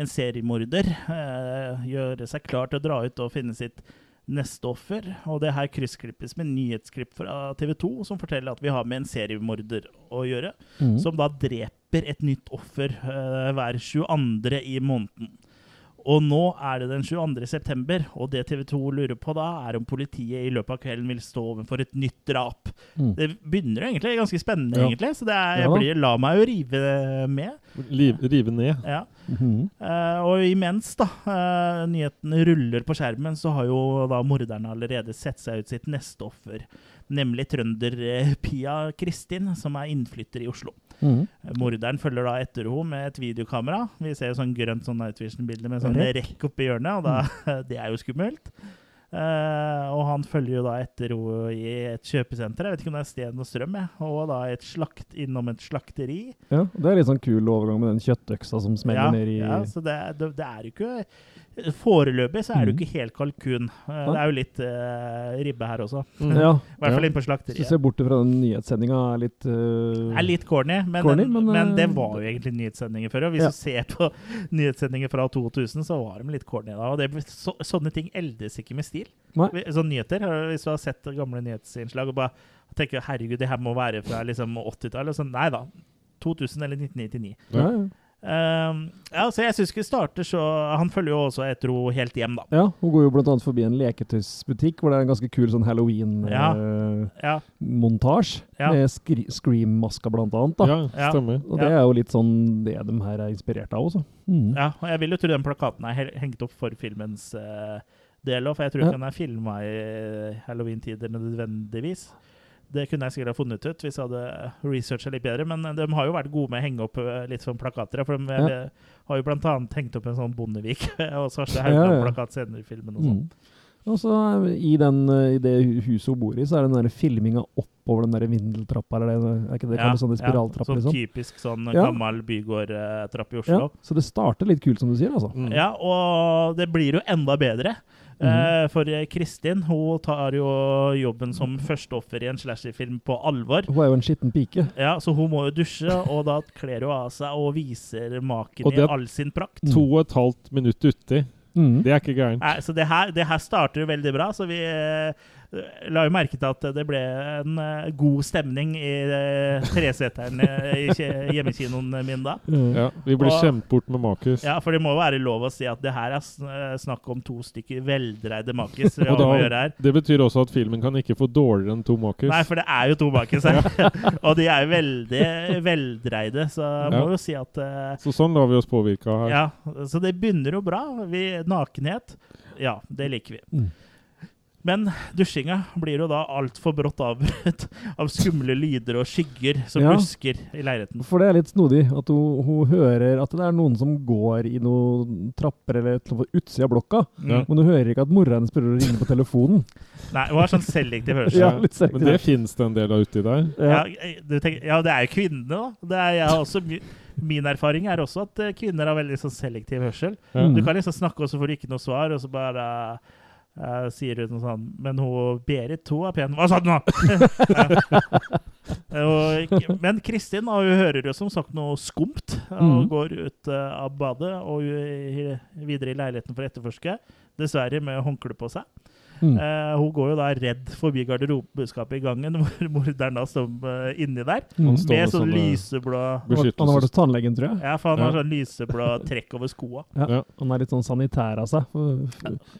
en seriemorder, eh, gjøre seg klar til å dra ut og finne sitt neste offer. Og det her kryssklippes med nyhetsklipp fra TV 2 som forteller at vi har med en seriemorder å gjøre, Mm. som da dreper et nytt offer eh, hver 22. i måneden. Og nå er det den 22. september, og det TV 2 lurer på da, er om politiet i løpet av kvelden vil stå overfor et nytt drap. Mm. Det begynner jo egentlig ganske spennende, Ja. egentlig. Så det er, Ja jeg blir, la meg jo rive med. Liv, rive ned. Ja. Mm -hmm. uh, og imens da, uh, nyheten ruller på skjermen, så har jo da morderne allerede sett seg ut sitt neste offer. Nemlig trønder-Pia Kristin, som er innflytter i Oslo. Mhm. Morderen følger da etter henne med et videokamera. Vi ser jo sånn grønt sånn night vision-bilde med sånn Rekk. rekk oppi hjørnet, og da, [laughs] det er jo skummelt. Uh, og han følger jo da etter henne i et kjøpesenter. Jeg vet ikke om det er Sten og Strøm, jeg. Og da et slakt, innom et slakteri. Ja, det er litt sånn kul overgang med den kjøttøksa som smeller Ja, ned i ja, så det, det, det er jo ikke Foreløpig så er det jo Mhm. ikke helt kalkun. Eh, Det er jo litt uh, ribbe her også. Mm. Ja, I hvert fall Ja. inne på så du ser bort fra den nyhetssendinga er litt uh, er litt corny, men, Corny, den, men, men, det var jo egentlig nyhetssendinger før. Og hvis Ja. du ser på [laughs] nyhetssendinger fra 2000, så var de litt corny da. Og det, så, sånne ting eldes ikke med stil. Nei. Sånne nyheter. Hvis du har sett gamle nyhetsinnslag og bare tenker herregud, det her må være fra liksom 80-tallet. Sånn, nei da. 2000 eller 1999. ja, ja. Ehm, ja, så jeg syns vi starter så Han følger jo også Etro helt hjem, da. Ja, hun går jo annet forbi en leketøysbutikk hvor det er en ganske kul sånn halloween-montasje. Ja. Med skri Scream-maska, blant annet. da. Ja, Ja. stemmer. Og det er jo litt sånn det de her er inspirert av også. Mm. Ja, og jeg vil jo tro den plakaten er hengt opp for filmens uh, del òg, for jeg tror Ja. ikke den er filma i halloween-tider nødvendigvis. Det kunne jeg sikkert ha funnet ut hvis jeg hadde researcha litt bedre, men de har jo vært gode med å henge opp eh, litt sånn plakater. For de Ja. eh, har jo annet hengt opp en sånn Bondevik [laughs] og Ja, ja, ja. Haugland-plakat senere i filmen og sånn. Mm. Og så eh, i, den, eh, i det huset hun bor i, så er det den filminga oppover den der vindeltrappa, eller det, er ikke det kalles sånn spiraltrapp, sånn liksom? typisk sånn Ja. gammel bygårdtrapp i Ja, Oslo. så det starter litt kult, som du sier, altså. Mm. Ja, og det blir jo enda bedre. Eh, for Kristin hun tar jo jobben som førsteoffer i en slasherfilm på alvor. Hun er jo en skitten pike. Ja, Så hun må jo dusje, og da kler hun av seg og viser maken Og i all sin prakt. To og et halvt minutt uti. Mm. Det er ikke gærent. Så det her, det her starter jo veldig bra, så vi eh, la jo merke til at det ble en eh, god stemning i uh, treseteren eh, i hjemmekinoen min da. Ja, vi ble Og- bort med makis. Ja, for det må jo være lov å si at det her er eh, snakk om to stykker veldreide makis. vi har da- å gjøre her. Det betyr også at filmen kan ikke få dårligere enn to makis. Nei, for det er jo to makis her. [laughs] og de er jo veldig veldreide, så jeg må Ja. jo si at uh, Så sånn lar vi oss påvirke av her. Ja, så det begynner jo bra. Vi, nakenhet, ja, det liker vi. Mm. Men dusjinga blir jo da altfor brått avbrutt [laughs] av skumle lyder og skygger som Ja. lusker i leiligheten. For det er litt snodig at hun, hun hører at det er noen som går i noen trapper eller et eller utsida av blokka. ja. Men hun hører ikke at mora hennes prøver å ringe på telefonen. [laughs] Nei, hun har sånn selektiv [laughs] hørsel. Ja, litt selektiv. Men det finnes fins det en del av uti der. Ja. du tenker, ja, det er jo kvinnene, da. Er, jeg har også, min erfaring er også at eh, kvinner har veldig sånn selektiv hørsel. Mm. Du kan liksom snakke, og så får du ikke noe svar, og så bare eh, sier hun sånn Men hun Berit, hun er pen. Hva sa du nå?! [laughs] Ikke- men Kristin hun hører jo som sagt noe skumt, og Mm. går ut eh, av badet og videre i leiligheten for å etterforske. Dessverre med håndkle på seg. Mm. Uh, hun går jo da redd forbi garderobeskapet i gangen, [laughs] hvor morderen da står uh, inni der. Mm. Med sånn lyseblå Han har- han har vært hos tannlegen, tror jeg. Ja, for han har sånn lyseblå trekk over skoa. [laughs] Ja. Ja. Han er litt sånn sanitær av seg.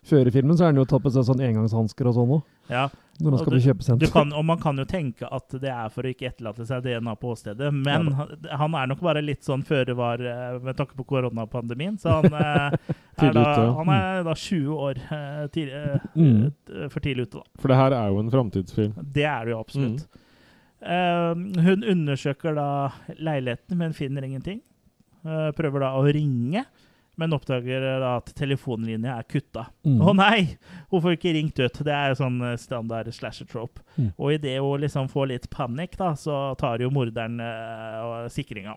Før i filmen så er han jo tatt på seg sånn engangshansker og sånn òg. Ja, Når man skal du- på kjøpesenter. Kan, og man kan jo tenke at det er for å ikke etterlate seg DNA på åstedet, men han, han er nok bare litt sånn føre var eh, med tanke på koronapandemien. Så han, eh, [laughs] er, da, ja. han er da 20 år eh, eh, Mm. for tidlig ute, da. For det her er jo en framtidsfilm. Det er det jo absolutt. Mm. Uh, hun undersøker da leiligheten, men finner ingenting. Uh, prøver da å ringe, men oppdager eh, da at telefonlinja er kutta. Mm. Å nei! Hun får ikke ringt ut. Det er sånn eh, standard slasher-trope. Mm. Og idet hun liksom får litt panikk, da, så tar jo morderen eh, sikringa.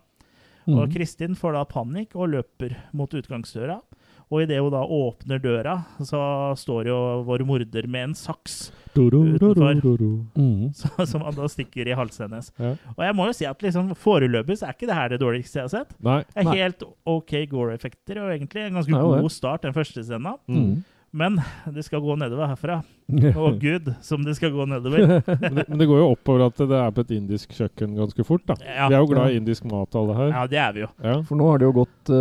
Mm. Og Kristin får da panikk og løper mot utgangsdøra. Og idet hun da åpner døra, så står jo vår morder med en saks utenfor. Mm. [laughs] som han da stikker i halsen hennes. Ja. Og jeg må jo si at liksom foreløpig så er ikke det her det dårligste jeg har sett. Nei. Det er Nei. helt OK Gore-effekter og egentlig en ganske er god det. start, den første scenen. Mm. Men det skal gå nedover herfra. Å gud, som det skal gå [laughs] nedover. Men det, men det går jo oppover at det er på et indisk kjøkken ganske fort, da. Ja, Vi er jo glad i indisk mat, alle her. ja det er vi jo. Ja. For nå har det jo gått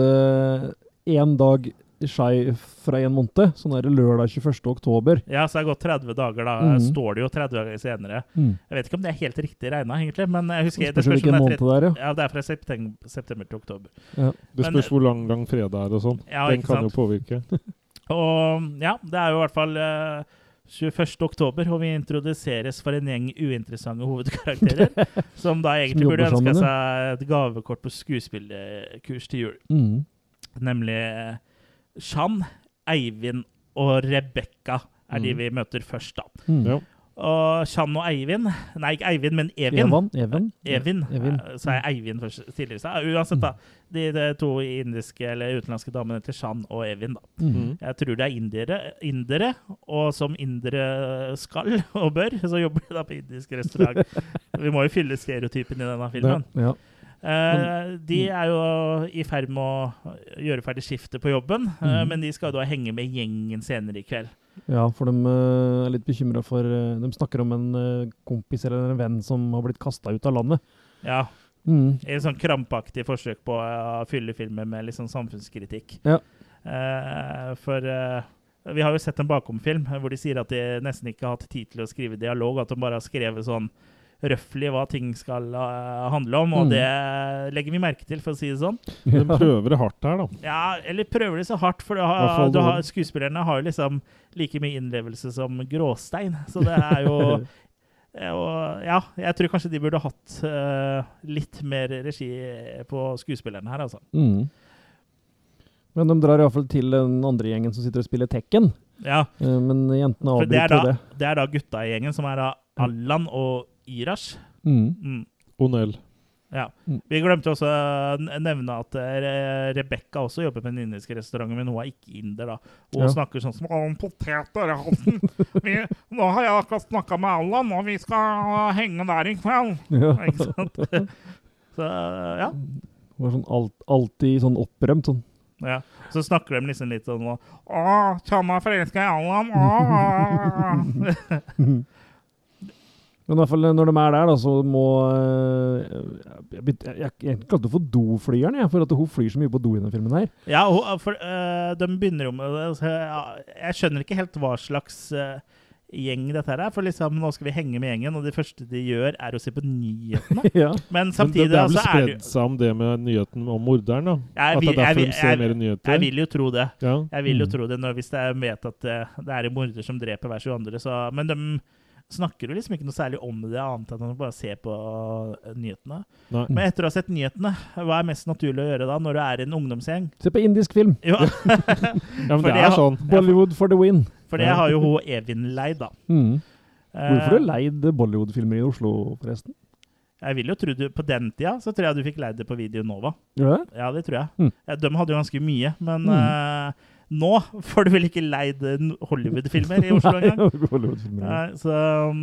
én dag sky fra en måned, sånn er det lørdag 21. oktober. Ja, så det har gått 30 dager, da. Mm. Står det jo 30 dager senere. Mm. Jeg vet ikke om det er helt riktig regna, egentlig, men jeg husker det Spørs hvilken måned 30 det er, ja. ja, det er fra september, september til oktober. ja. Det Men- spørs hvor lang lang fredag er og sånn. Ja, Den ikke kan jo påvirke. [laughs] [laughs] Og ja, det er jo i hvert fall uh, 21. oktober, og vi introduseres for en gjeng uinteressante hovedkarakterer, [laughs] som da egentlig Som burde ønska seg et gavekort på skuespillerkurs til jul. Mm. Nemlig eh, Shan, Eivind og Rebekka er de Mm. vi møter først, da. Mm. Og Chan og Eivind Nei, ikke Eivind, men Evin. Evan? Even? Evin. Evin. Eh, Så er Eivind først tidligere. Så eh, uansett, da. De, de to indiske eller utenlandske damene til Chan og Evin, da. Mm. Jeg tror det er indere, indere, og som indere skal og bør, så jobber de da på indisk restaurant. [laughs] Vi må jo fylle stereotypen i denne filmen. Ja. Eh, de er jo i ferd med å gjøre ferdig skiftet på jobben, uh, mm. men de skal da henge med gjengen senere i kveld. ja, for de uh, er litt bekymra for eh, De snakker om en eh, kompis eller en venn som har blitt kasta ut av landet. Ja, Mm. I en sånn krampaktig forsøk på å fylle filmer med litt sånn samfunnskritikk. Ja. Eh, for eh, vi har jo sett en bakomfilm hvor de sier at de nesten ikke har hatt tid til å skrive dialog, at de bare har skrevet sånn røftlig hva ting skal uh, handle om, og Mm. det legger vi merke til, for å si det sånn. [laughs] De prøver det hardt her, da. Ja, eller prøver de så hardt, for du har, du har, skuespillerne har jo liksom like mye innlevelse som gråstein, så det er jo [laughs] eh, og, Ja, jeg tror kanskje de burde hatt uh, litt mer regi på skuespillerne her, altså. Mm. Men de drar iallfall til den andre gjengen som sitter og spiller Tekken. Ja, Uh, Men jentene avbryter det det. det er da gutta i gjengen, som er da Allan og Irash. Mm. Mm. Onel. Ja. Mm. Vi glemte også å nevne at eh, Rebekka også jobber på den indiske restauranten, men hun er ikke inder, da. Hun Ja. snakker sånn som om poteter i halsen. Nå har jeg akkurat snakka med Allan, og vi skal henge der i kveld. [laughs] Ja. Ikke sant? Så ja. Hun var sånn alt, alltid sånn opprømt sånn. ja. Så snakker de liksom litt sånn Å, Tjanna er forelska i Allan. Å. [laughs] Men i hvert fall når de er der, da, så må eh, Jeg, jeg, jeg, kalte det for doflyeren, jeg, for at hun flyr så mye på do i denne filmen her. Ja, og, for uh, de begynner jo med altså, Jeg skjønner ikke helt hva slags uh, gjeng dette her er. For liksom, nå skal vi henge med gjengen, og det første de gjør, er å se på nyhetene. [laughs] ja. Men Men det, samtidig det er vel altså, det spredd seg om det med nyheten om morderen, da? Jeg At det er jeg derfor vil- de ser jeg- mer nyheter? Jeg vil jo tro det. Ja. Jeg vil jo Mm. tro det når, hvis jeg vet at det, det er en morder som dreper hver 22. Så, men de snakker du liksom ikke noe særlig om det, annet enn å bare se på eh, nyhetene. Nei. Men etter å ha sett nyhetene, hva er mest naturlig å gjøre da, når du er i en ungdomsgjeng? Se på indisk film! [laughs] Ja, [laughs] Ja, men det er sånn. Bollywood for the win! [laughs] for det har jo hun Evin leid, da. Mm. Hvorfor har Eh, du leid Bollywood-filmer i Oslo, forresten? Jeg vil jo tro du, På den tida så tror jeg du fikk leid det på Video Nova. Ja. Ja, det tror jeg. Mm. De hadde jo ganske mye, men Mm. eh, nå får du vel ikke leid Hollywood-filmer i Oslo engang? [laughs] Nei, så um,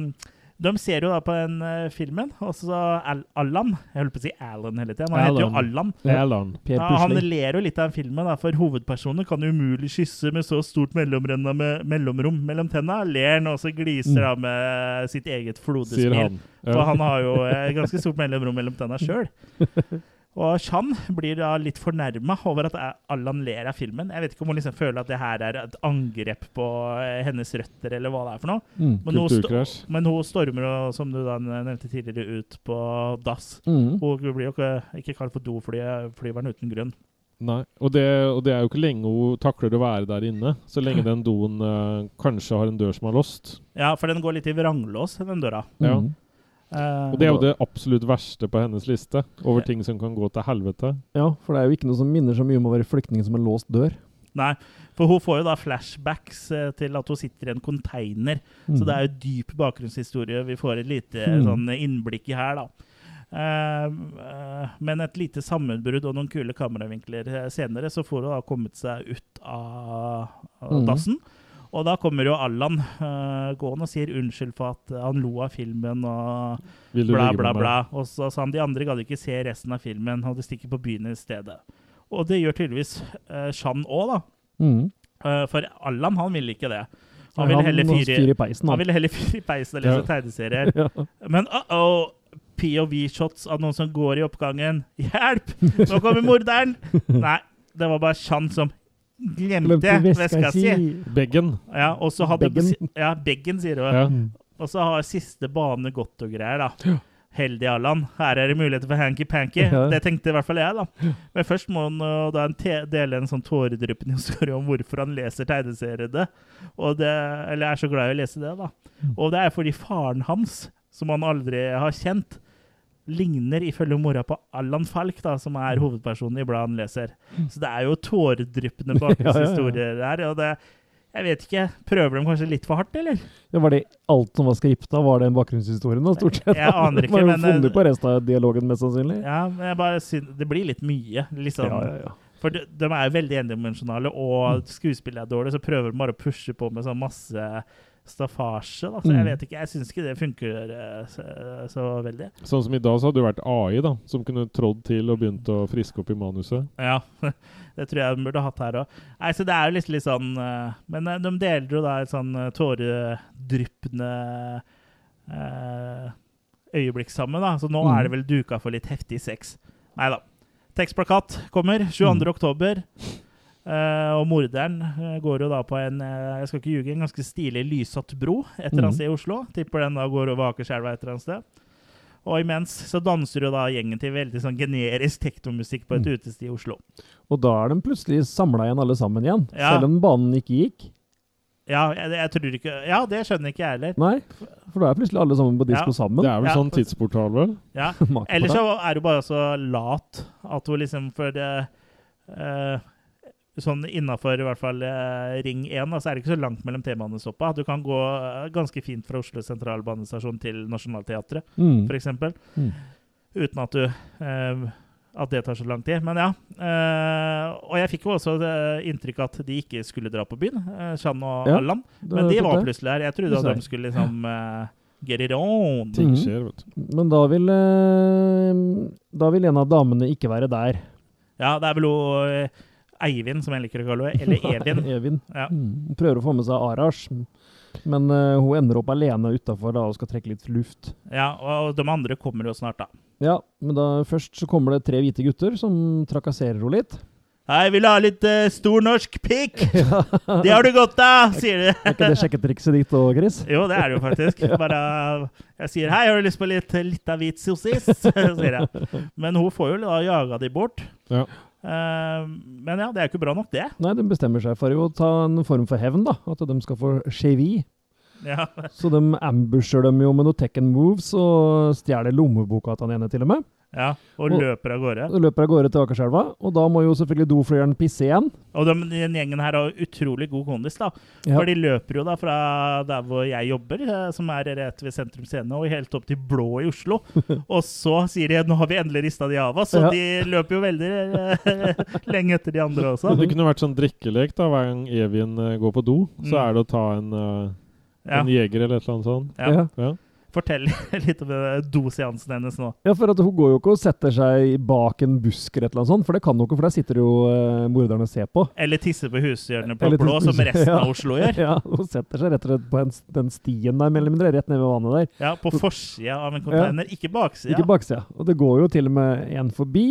De ser jo da på den uh, filmen, og så Al Allan Jeg holdt på å si Alan hele tiden. Han heter jo Alan. Allan. Per Ja, han ler jo litt av den filmen, da, for hovedpersonen kan umulig kysse med så stort mellomrom, med mellomrom mellom tenna. Ler han, og så gliser Mm. han med sitt eget Sier flodesmil. han. For han har jo uh, ganske stort mellomrom mellom tenna sjøl. [laughs] Og Chan blir da litt fornærma over at Allan ler av filmen. Jeg vet ikke om hun liksom føler at det her er et angrep på eh, hennes røtter, eller hva det er for noe. Mm. Men hun, men hun stormer, som du da nevnte tidligere, ut på dass. Mm. Hun blir jo ikke, ikke kalt for doflyveren uten grunn. Nei, og det, og det er jo ikke lenge hun takler å være der inne. Så lenge [laughs] den doen eh, kanskje har en dør som er låst. Ja, for den går litt i vranglås, den døra. Ja. Mm. Eh, Og det er jo det absolutt verste på hennes liste over ting som kan gå til helvete. Ja, for det er jo ikke noe som minner så mye om å være flyktning som en låst dør. Nei, for hun får jo da flashbacks eh, til at hun sitter i en container. Så Mm. det er jo dyp bakgrunnshistorie vi får et lite Mm. sånn innblikk i her, da. Eh, eh, men et lite sammenbrudd og noen kule kameravinkler eh, senere, så får hun da kommet seg ut av, av mm. dassen. Og da kommer jo Allan uh, gående og sier unnskyld for at han lo av filmen og bla, bla, bla. Og så sa han de andre gadd ikke se resten av filmen, og de stikker på byen i stedet. Og det gjør tydeligvis uh, Shan òg, da. Mm. Uh, for Allan, han ville ikke det. Han ville heller fyre i peisen, han ville heller fyre i peisen og lese Ja. tegneserier. [laughs] ja. Men uh-oh! POV-shots av noen som går i oppgangen. Hjelp! Nå kommer morderen! [laughs] Nei, det var bare Chan som glemte Glemte veska si. Beggen. Ja, og så hadde Beggen. Ja, Beggen, sier hun. Ja. Mm. Og så har siste bane gått og greier, da. Heldig Allan. Her er det muligheter for hanky-panky. Ja. Det tenkte i hvert fall jeg, da. Men først må han uh, da en te dele en sånn tåredryppende [laughs] historie om hvorfor han leser tegneseriene. Og det, eller er så glad i å lese det, da. Mm. Og det er fordi faren hans, som han aldri har kjent, ligner ifølge mora på Allan Falk, da, som er hovedpersonen i bladet han leser. Så det er jo tåredryppende [laughs] bakgrunnshistorier der. Og det Jeg vet ikke. Prøver de kanskje litt for hardt, eller? Ja, var det alt som var skripta? Var det bakgrunnshistorien, da, stort sett? Jeg aner [laughs] ikke, Man har jo men, eh, funnet på resten av dialogen, mest sannsynlig. Ja, men jeg bare synes, Det blir litt mye. Liksom. ja, ja, ja. For de, de er veldig endimensjonale, og skuespillet er dårlig, så prøver de bare å pushe på med sånn masse staffasje. Da. Så jeg Mm. vet ikke, jeg syns ikke det funker eh, så, så veldig. Sånn som i dag, så hadde det vært AI da, som kunne trådd til og begynt å friske opp i manuset. Ja, [laughs] det tror jeg de burde hatt her òg. Så det er jo litt, litt sånn eh, Men eh, de deler jo da et sånn eh, tåredryppende eh, øyeblikk sammen. da, Så nå Mm. er det vel duka for litt heftig sex. Nei da. Tekstplakat kommer 22. Eh, og morderen uh, går jo da på en uh, jeg skal ikke ljuge, en ganske stilig lyssatt bro et eller annet Mm. sted i Oslo. Tipper den da går over Akerselva et eller annet sted. Og imens så danser jo da gjengen til veldig sånn generisk teknomusikk på et Mm. utested i Oslo. Og da er de plutselig samla igjen alle sammen igjen, Ja. selv om banen ikke gikk. Ja, jeg, jeg tror ikke Ja, det skjønner ikke jeg heller. Nei, for da er plutselig alle sammen på disko Ja. sammen. Det er vel Ja. sånn tidsportal, vel? Ja. [laughs] Mak Eller det. så er du bare så lat at hun liksom For det eh, Sånn innafor i hvert fall eh, Ring 1, altså så er det ikke så langt mellom T-banestoppa. Du kan gå eh, ganske fint fra Oslo sentralbanestasjon til Nationaltheatret, Mm. f.eks. Mm. Uten at du eh, At det tar så lang tid. Men ja. eh, og jeg fikk jo også inntrykk at de ikke skulle dra på byen, eh, og Ja, Allan. Men de var plutselig her. Jeg trodde at de skulle liksom eh, get it on. Ting Mhm. skjer, vet du. Men da vil, da vil en av damene ikke være der. Ja, det er vel hun Eivind, som jeg liker å kalle henne. Eller Evin. [laughs] Evin. Ja. Mm. Hun prøver å få med seg Arash, men uh, hun ender opp alene utafor og skal trekke litt luft. Ja, og de andre kommer jo snart, da. Ja, men da først så kommer det tre hvite gutter som trakasserer henne litt. Hei, vil du ha litt uh, stor norsk pikk? [laughs] Ja. Det har du godt av, sier de. Er ikke det sjekketrikset ditt òg, Chris? Jo, det er det jo faktisk. [laughs] Bare Jeg sier 'hei, har du lyst på litt, litt av hvit sossis?' sier jeg. Men hun får jo da jaga de bort. Ja. Eh, men ja, det er jo ikke bra nok, det. Nei, de bestemmer seg for å ta en form for hevn, da. At de skal få chevi. Ja. Så de ambusher dem jo med noen Tekken moves og stjeler lommeboka til han ene, til og med. Ja og Og- løper av gårde. Og løper av gårde til Akerselva, og da må jo selvfølgelig doflyeren pisse igjen. Og de, den gjengen her har utrolig god kondis, da. Ja. For de løper jo da fra der hvor jeg jobber, eh, som er rett ved Sentrum Scene, og helt opp til Blå i Oslo. [laughs] Og så sier de nå har vi endelig rista de av oss, og Ja. de løper jo veldig eh, [laughs] lenge etter de andre også. Det kunne vært sånn drikkelek da, hver gang Evin eh, går på do. Så Mm. er det å ta en, en Ja, jeger eller et eller annet sånt. ja. Ja. Ja. Fortell [laughs] litt om eh, doseansen hennes nå. Ja, for hun går jo ikke og setter seg bak en busk eller noe sånt, for det kan hun ikke, for der sitter jo uh, morderne og ser på. Eller tisser på hushjørnet på Eller Blå, som resten ja. av Oslo gjør. [laughs] Ja, hun setter seg rett og slett på en, den stien der, mer eller mindre, rett ned ved vannet der. Ja, På forsida av en container, ikke baksida. Ikke baksida. Og det går jo til og med en forbi.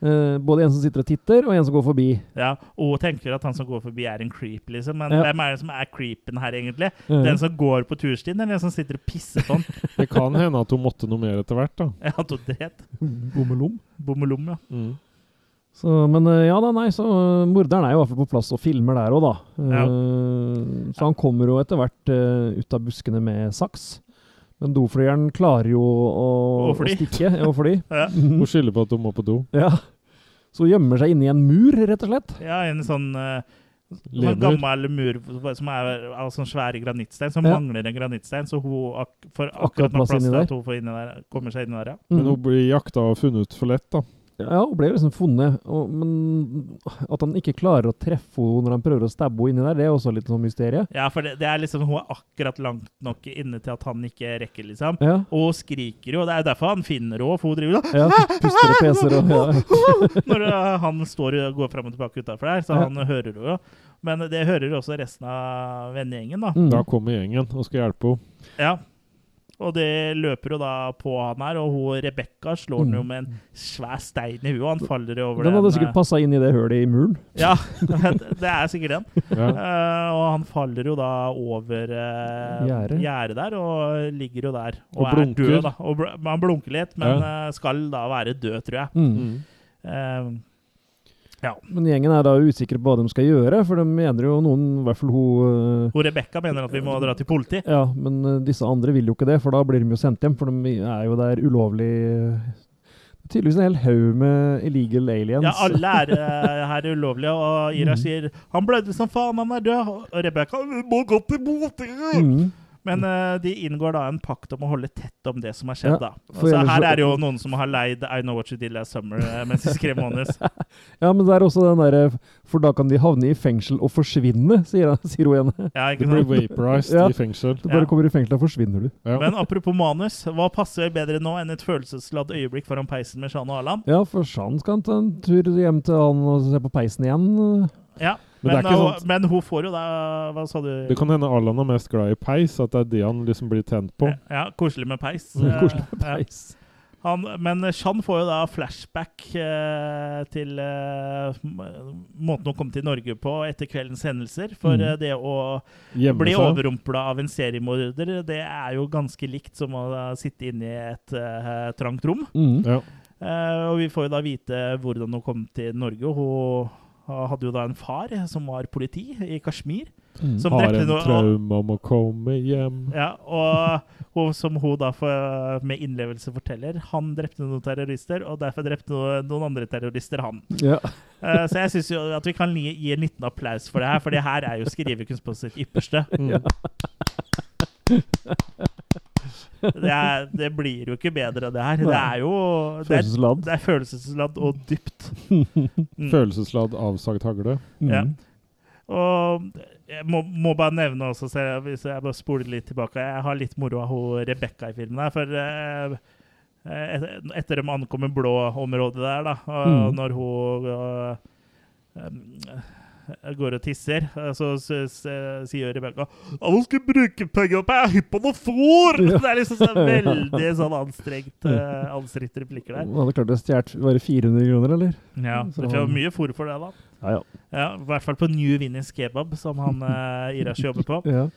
Eh, både en som sitter og titter, og en som går forbi. Ja, Og tenker at han som går forbi, er en creep, liksom. Men Ja. hvem er det som er creepen her, egentlig? Eh, Den som går på turstien, eller den som sitter og pisser på den? [laughs] Det kan hende at hun måtte noe mer etter hvert, da. Ja, hun dret. Bommelom. Bommelom, ja. Mm. Så, men eh, ja da, nei, så eh, morderen er jo i hvert fall på plass og filmer der òg, da. Eh, Så han kommer jo etter hvert ut av buskene med saks. Men doflyeren klarer jo å, Å fly. å stikke. og fly. [laughs] Ja. Hun skylder på at hun må på do. ja. Så hun gjemmer seg inni en mur, rett og slett. Ja, en sånn uh, gammel mur som er av sånn svære granittstein, som Ja. mangler en granittstein, så hun ak får Akkurat akkurat nok plass plass til at hun får inni der, kommer seg inn der, ja. Men Mm. hun blir jakta og funnet ut for lett, da. Ja, hun ble jo liksom funnet. Og, men at han ikke klarer å treffe henne når han prøver å stabbe henne inni der, det er også litt sånn mysterie. Ja, for det, det er liksom Hun er akkurat langt nok inne til at han ikke rekker, liksom. Ja, Og hun skriker jo. Det er jo derfor han finner henne, for hun driver da. ja puster og peser og ja. [laughs] Når uh, han står og går fram og tilbake utafor der, så Ja. han hører henne jo. Men det hører også resten av vennegjengen, da. Mm. Da kommer gjengen og skal hjelpe henne. Ja. Og det løper jo da på han her, og hun Rebekka slår han jo Mm. med en svær stein i huet, og han faller jo over Den Den hadde sikkert passa inn i det hølet i muren. eh, Ja, [laughs] det er sikkert den. [laughs] Ja. Uh, og han faller jo da over uh, Gjerdet. der, og ligger jo der. Og, Og er blunker. død, da. Og bl han blunker litt, men eh, skal da være død, tror jeg. Mm. Mm. Eh, ja. Men gjengen er da usikre på hva de skal gjøre, for de mener jo noen, i hvert fall hun Hun Rebekka mener at vi må dra til politi. Ja, men øh, disse andre vil jo ikke det, for da blir de jo sendt hjem, for de er jo der ulovlig øh, Tydeligvis en hel haug med illegal aliens. Ja, alle er uh, her ulovlige, og Ira Mm. sier 'Han blødde som faen, han er død'. Og Rebekka må gå til politi'. Mm. Men uh, de inngår da en pakt om å holde tett om det som har skjedd. Ja, da. så ellers her er det jo [laughs] noen som har leid I Know What You Did Last Summer eh, mens de skrev manus. [laughs] Ja, men det er også den derre For da kan de havne i fengsel og forsvinne, [laughs] sier, han- sier hun igjen. Ja, Du ikke blir vaporized Ja. i fengsel. Du bare Ja. kommer i fengsel, og forsvinner du. Ja. Men apropos manus, hva passer bedre nå enn et følelsesladd øyeblikk foran peisen med Shan og Alan? Ja, for Shan skal ta en tur hjem til han og se på peisen igjen. Ja, Men men, og- sånn- men hun får jo da Hva sa du? Det kan hende Allan er mest glad i peis, at det er det han liksom blir tent på. Ja, koselig med peis. [laughs] koselig med peis. ja. Han, men Chan får jo da flashback eh, til eh, måten å komme til Norge på etter kveldens hendelser. For Mm. eh, det å Hjemme bli overrumpla av en seriemorder, det er jo ganske likt som å da sitte inne i et eh, trangt rom. Mm. Ja. Eh, og vi får jo da vite hvordan hun kom til Norge. Hun hadde jo da en far som var politi i Kashmir. Mm. Som Har en noe- traume om å komme hjem. Ja, og og som hun da for, med innlevelse forteller, han drepte noen terrorister, og derfor drepte noen, noen andre terrorister han. Ja. Uh, [laughs] så jeg syns jo at vi kan gi, gi en liten applaus for det her, for det her er jo skrivekunst på sitt ypperste. [laughs] Mm. Det, er, det blir jo ikke bedre, det her. Det er jo Det er, Følelsesladd. det er følelsesladd og dypt. [laughs] Mm. Følelsesladd avsagt hagle. Mm. Ja. Og jeg må, må bare nevne også, så jeg, hvis jeg bare spoler litt tilbake Jeg har litt moro av hun Rebekka i filmen her. For eh, et- etter de ankommer blå-området der, da, og Mm. når hun eh, eh, går og tisser, eh, så sier Rebekka 'Alle skal bruke penger på jeg er hypp på noe fôr!' Ja. Det er liksom sånn [laughs] veldig sånn anstrengt uh, anstrengte replikker der. Han hadde klart å stjele bare 400 kroner, eller? Ja, Så- Det var mye fôr for det, da. Ja, ja. Ja, I hvert fall på New Vinnies Kebab, som han [laughs] uh, Irash jobber på. ja.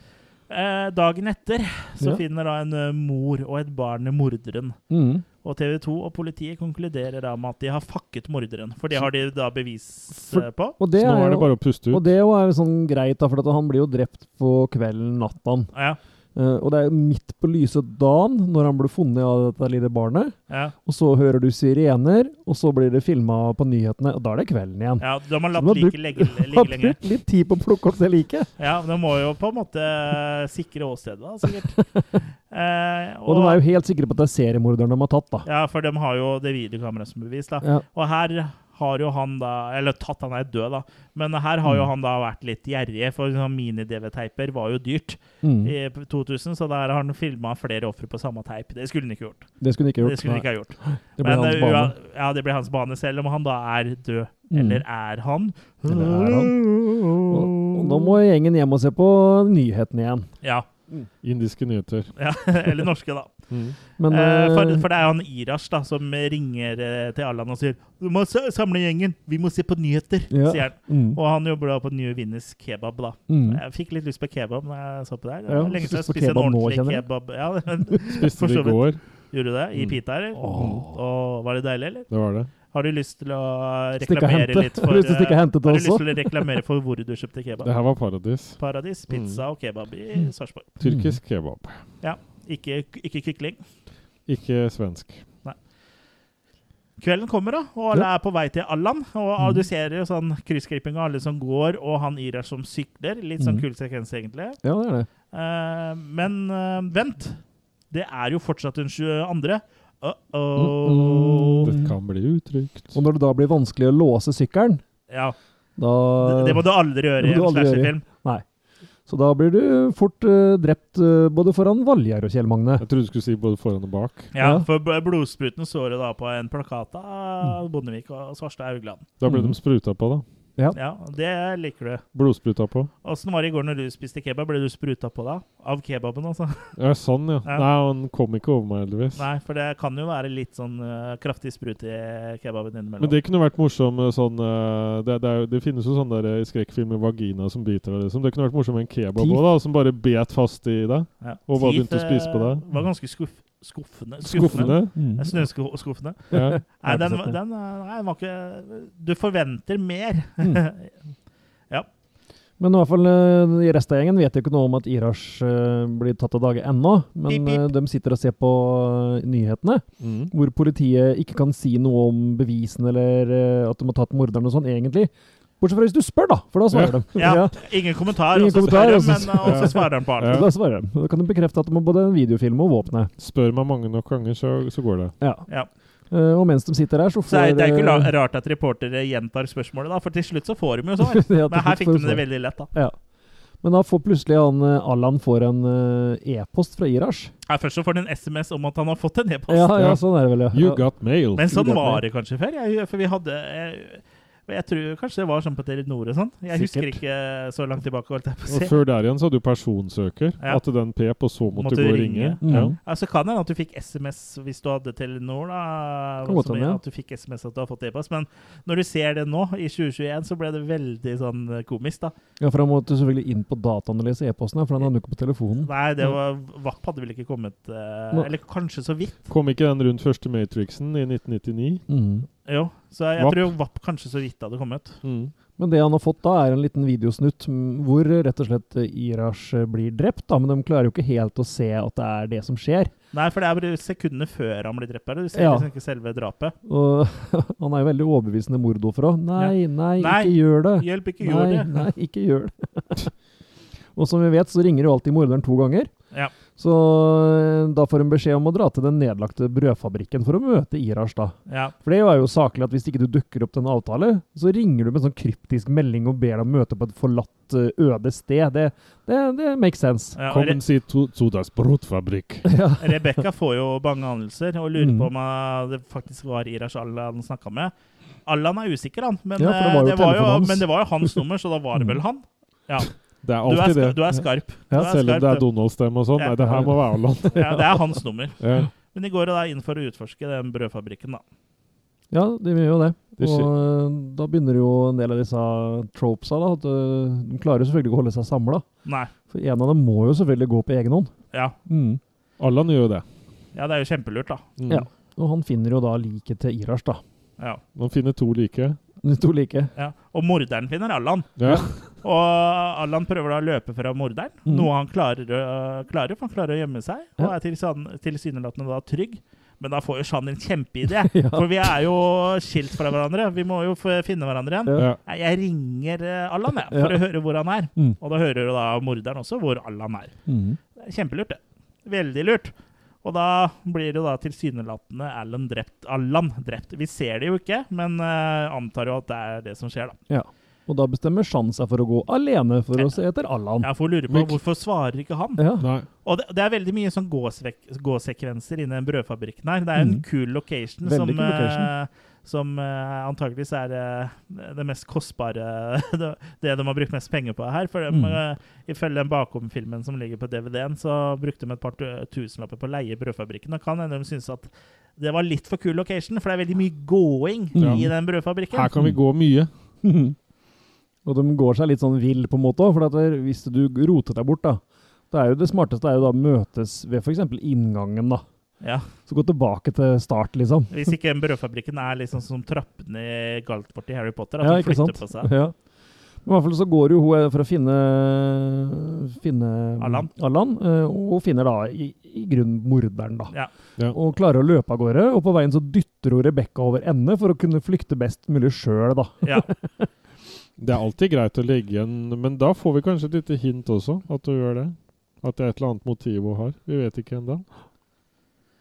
Eh, dagen etter så finner da en eh, mor og et barn morderen. Mm. Og TV 2 og politiet konkluderer da med at de har fakket morderen. For det har de da bevis For- eh, på. Og det Så nå er er det bare å puste ut. og det er jo sånn greit, da, for at han blir jo drept på kvelden, natten. Ja, Eh, og det er midt på lyse dagen når han ble funnet av dette lille barnet. ja, Og så hører du sirener, og så blir det filma på nyhetene, og da er det kvelden igjen. ja. De har latt liket [laughs] ligge, lenge. brukt litt tid på å plukke opp det liket. Ja, De må jo på en måte eh, sikre åstedet, da, sikkert. [laughs] Eh, Og de er jo helt sikre på at det er seriemorderen de har tatt, da. Ja, for de har jo det videokameraet som bevis. da. Ja. Og her har jo han da Eller tatt, han er død, da. Men her har jo Mm. han da vært litt gjerrig, for sånn mini-DV-teiper var jo dyrt Mm. i 2000, så der har han filma flere ofre på samme teip. Det skulle han ikke gjort. Det skulle han ikke gjort. Det skulle han ikke ha gjort. Det ble Men, hans eh, bane. Ja, det ble hans bane, selv om han da er død. Mm. Eller er han? Eller er Og, og nå må gjengen hjem og se på nyhetene igjen. Ja. Indiske nyheter. ja. [laughs] Eller norske, da. Mm. Men Eh, for, eh, for det er jo han Irash da, som ringer eh, til Allan og sier Du må samle gjengen, vi må se på nyheter, Ja. sier han. mm, Og han jobber da på New Winners kebab, da. mm. Jeg fikk litt lyst på kebab når jeg så på det her. Ja, lenge siden jeg spiste en ordentlig nå, kebab. Ja, [laughs] Spiste For det i går. Gjorde du det? I Mm. pita, eller? Oh. Og var det deilig, eller? Det var det. Har du lyst til å reklamere litt for lyst [laughs] til Har du lyst til å reklamere for hvor du kjøpte kebab? Det her var paradis. Paradis, pizza og kebab Mm. i Sarpsborg. Tyrkisk kebab. Ikke, ikke kykling. Ikke svensk. Kvelden kommer, da, og alle er på vei til Allan. Og Mm. du ser jo sånn kryssklipping av alle som går, og han Irar som sykler. Litt sånn Mm. kul sekvens, egentlig. Ja, det er det. Uh, men uh, vent. Det er jo fortsatt den 22. Uh-oh. Mm-mm. Det kan bli utrygt. Og når det da blir vanskelig å låse sykkelen, Ja, da det, det må du aldri gjøre i en slasherfilm. Så da blir du fort uh, drept uh, både foran Valgjerd og Kjell Magne. Jeg trodde du skulle si både foran og bak. Ja, Ja. For blodspruten står jo da på en plakat av Bondevik og Svarstad Haugland. Da ble mm. de spruta på, da. Ja, det liker du. Blodspruta på. Åssen var det i går når du spiste kebab? Ble du spruta på da? Av kebaben, altså? [laughs] Ja, sånn, ja. Ja. Nei, han kom ikke over meg, heldigvis. Nei, for det kan jo være litt sånn uh, kraftig sprut i kebaben innimellom. Men det kunne vært morsomt sånn uh, det, det, det finnes jo sånne der i skrekkfilmer vagina som biter deg, liksom. Det kunne vært morsomt med en kebab òg, da, som bare bet fast i deg. ja. og bare begynte å spise på eh, var ganske skuff, skuffende. Skuffende. Mm. Snøskuffende. Ja. Nei, den, den, eh, nei, den var ikke Du forventer mer. Mm. [laughs] Men i hvert fall, eh, i resten av gjengen vet jo ikke noe om at Irash eh, blir tatt av dage ennå. Men beep, eh, de sitter og ser på eh, nyhetene, Mm. hvor politiet ikke kan si noe om bevisene eller eh, at de har tatt morderen og sånn, egentlig. Bortsett fra hvis du spør, da, for da svarer Ja. de. Ja, ingen kommentar, Ingen og så kommentar, spør og han, så- men og så svarer de på alt. Ja. Da svarer de. Da kan de bekrefte at de har både en videofilm og våpenet. Spør meg mange nok ganger, så, så går det. Ja. Ja. Uh, og mens de sitter der, så får Så er, det er ikke eh, rart at reportere gjentar spørsmålet, da, for til slutt så får de jo [laughs] svar. ja, Men her fikk de det veldig lett, da. Ja. Men da får plutselig han, eh, Allan får en e-post fra Irash. Ja, først så får han en SMS om at han har fått en e-post. Ja, ja, Ja. sånn er det vel, ja. You got mail. Men sånn var det kanskje før. Jeg, for vi hadde eh, Jeg tror kanskje det var sånn på Telenor og sånn. Jeg husker ikke så langt tilbake. holdt jeg på å Og før der igjen så hadde du personsøker. Ja. At den pep, og så måtte, Måtte du gå og ringe. ringe. Mm. Ja. Altså kan det hende at du fikk SMS hvis du hadde Telenor. da godt som ja. At du fikk SMS at du har fått e-post. Men når du ser det nå, i 2021, så ble det veldig sånn eh, komisk, da. Ja, for han måtte selvfølgelig inn på dataanalyse e-posten, for han hadde du ikke på telefonen. Nei, det var, VAP hadde vel ikke kommet uh, Eller kanskje så vidt. Kom ikke den rundt første Matrixen i 1999? Mm. Jo, så jeg VAP. tror Vapp kanskje så vidt hadde kommet. Mm. Men det han har fått da, er en liten videosnutt hvor rett og slett eh, Irash eh, blir drept. da, Men de klarer jo ikke helt å se at det er det som skjer. Nei, for det er bare sekundene før han blir drept. Eller? Du ser Ja. liksom ikke selve drapet. Og [laughs] han er jo veldig overbevisende mordoffer òg. Nei, nei, Nei, ikke gjør det. Hjelp, ikke Nei, gjør det. nei, ikke gjør det. [laughs] og som vi vet, så ringer jo alltid morderen to ganger. Ja. Så eh, da får hun beskjed om å dra til den nedlagte brødfabrikken for å møte Irash, da. Ja. For det er jo saklig at hvis ikke du dukker opp til en avtale, så ringer du med en sånn kryptisk melding og ber deg møte på et forlatt eh, øde sted. Det, det, det makes sense. Ja, Kom og si to, to dags brødfabrikk. [laughs] Ja. Rebekka får jo bange anelser og lurer Mm. på om eh, det faktisk var Irash Allan snakka med. Allan er usikker, han. Men, Ja, det var jo det var jo, men det var jo hans nummer, så da var det vel han. Ja. Det er Du er, alltid det. du er skarp. Du Ja, er Selv om det er. Donald-stemme og sånn. Ja. Nei, det her må være Allan. [laughs] Ja, det er hans nummer. [laughs] Ja. Men de går da inn for å utforske den brødfabrikken, da. Ja, de gjør jo det. Det og eh, da begynner jo en del av disse tropesa, da. At eh, de klarer jo selvfølgelig ikke å holde seg samla. For en av dem må jo selvfølgelig gå på egen hånd. Ja. Mm. Allan gjør jo det. ja, det er jo kjempelurt, da. Mm. Ja. Og han finner jo da liket til Irash, da. Ja. Han finner to like. [laughs] To like. ja. Og morderen finner Allan. Ja. Og Allan prøver da å løpe fra morderen, Mm. noe han klarer, uh, klarer, for han klarer å gjemme seg, og er tilsyne- tilsynelatende da trygg. Men da får jo Shan en kjempeidé, [laughs] Ja. for vi er jo skilt fra hverandre. Vi må jo finne hverandre igjen. Ja. Jeg ringer øh, Allan jeg, for Ja. å høre hvor han er. Mm. Og da hører jo da morderen også hvor Allan er. Mm. Kjempelurt, det. Veldig lurt. Og da blir jo da tilsynelatende Alan drept. Allan drept. Vi ser det jo ikke, men uh, antar jo at det er det som skjer, da. Ja. Og da bestemmer Shan seg for å gå alene for å se etter Allan. Jeg får lure på hvorfor svarer ikke han? Ja. Nei. Og det, det er veldig mye sånn gåsekvenser inni den brødfabrikken her. Det er jo en mm. kul location Veldig som, cool location. eh, som uh, antageligvis er uh, det mest kostbare [laughs] det, de har brukt mest penger på her. For de, Mhm. eh, ifølge den bakomfilmen som ligger på DVD-en, så brukte de et par tusenlapper på å leie brødfabrikken. Og kan hende de synes at det var litt for kul location, for det er veldig mye gåing mm. i den brødfabrikken. Her kan vi gå mye. [laughs] og de går seg litt sånn vill på en måte òg, for hvis du roter deg bort, da Det er jo det smarteste er jo da møtes ved f.eks. inngangen, da. Ja. Så gå tilbake til start, liksom. [laughs] Hvis ikke brødfabrikken er liksom som trappene i Galtvort i Harry Potter, at Ja, de ikke flytter sant? på seg. Ja. Men i hvert fall så går jo hun for å finne, finne Allan. Allan. og finner da i, i grunnen morderen, da. Ja. Ja. Og klarer å løpe av gårde, og på veien så dytter hun Rebekka over ende for å kunne flykte best mulig sjøl, da. Ja. [laughs] Det er alltid greit å legge igjen, men da får vi kanskje et lite hint også, at du gjør det. At det er et eller annet motiv hun har. Vi vet ikke ennå.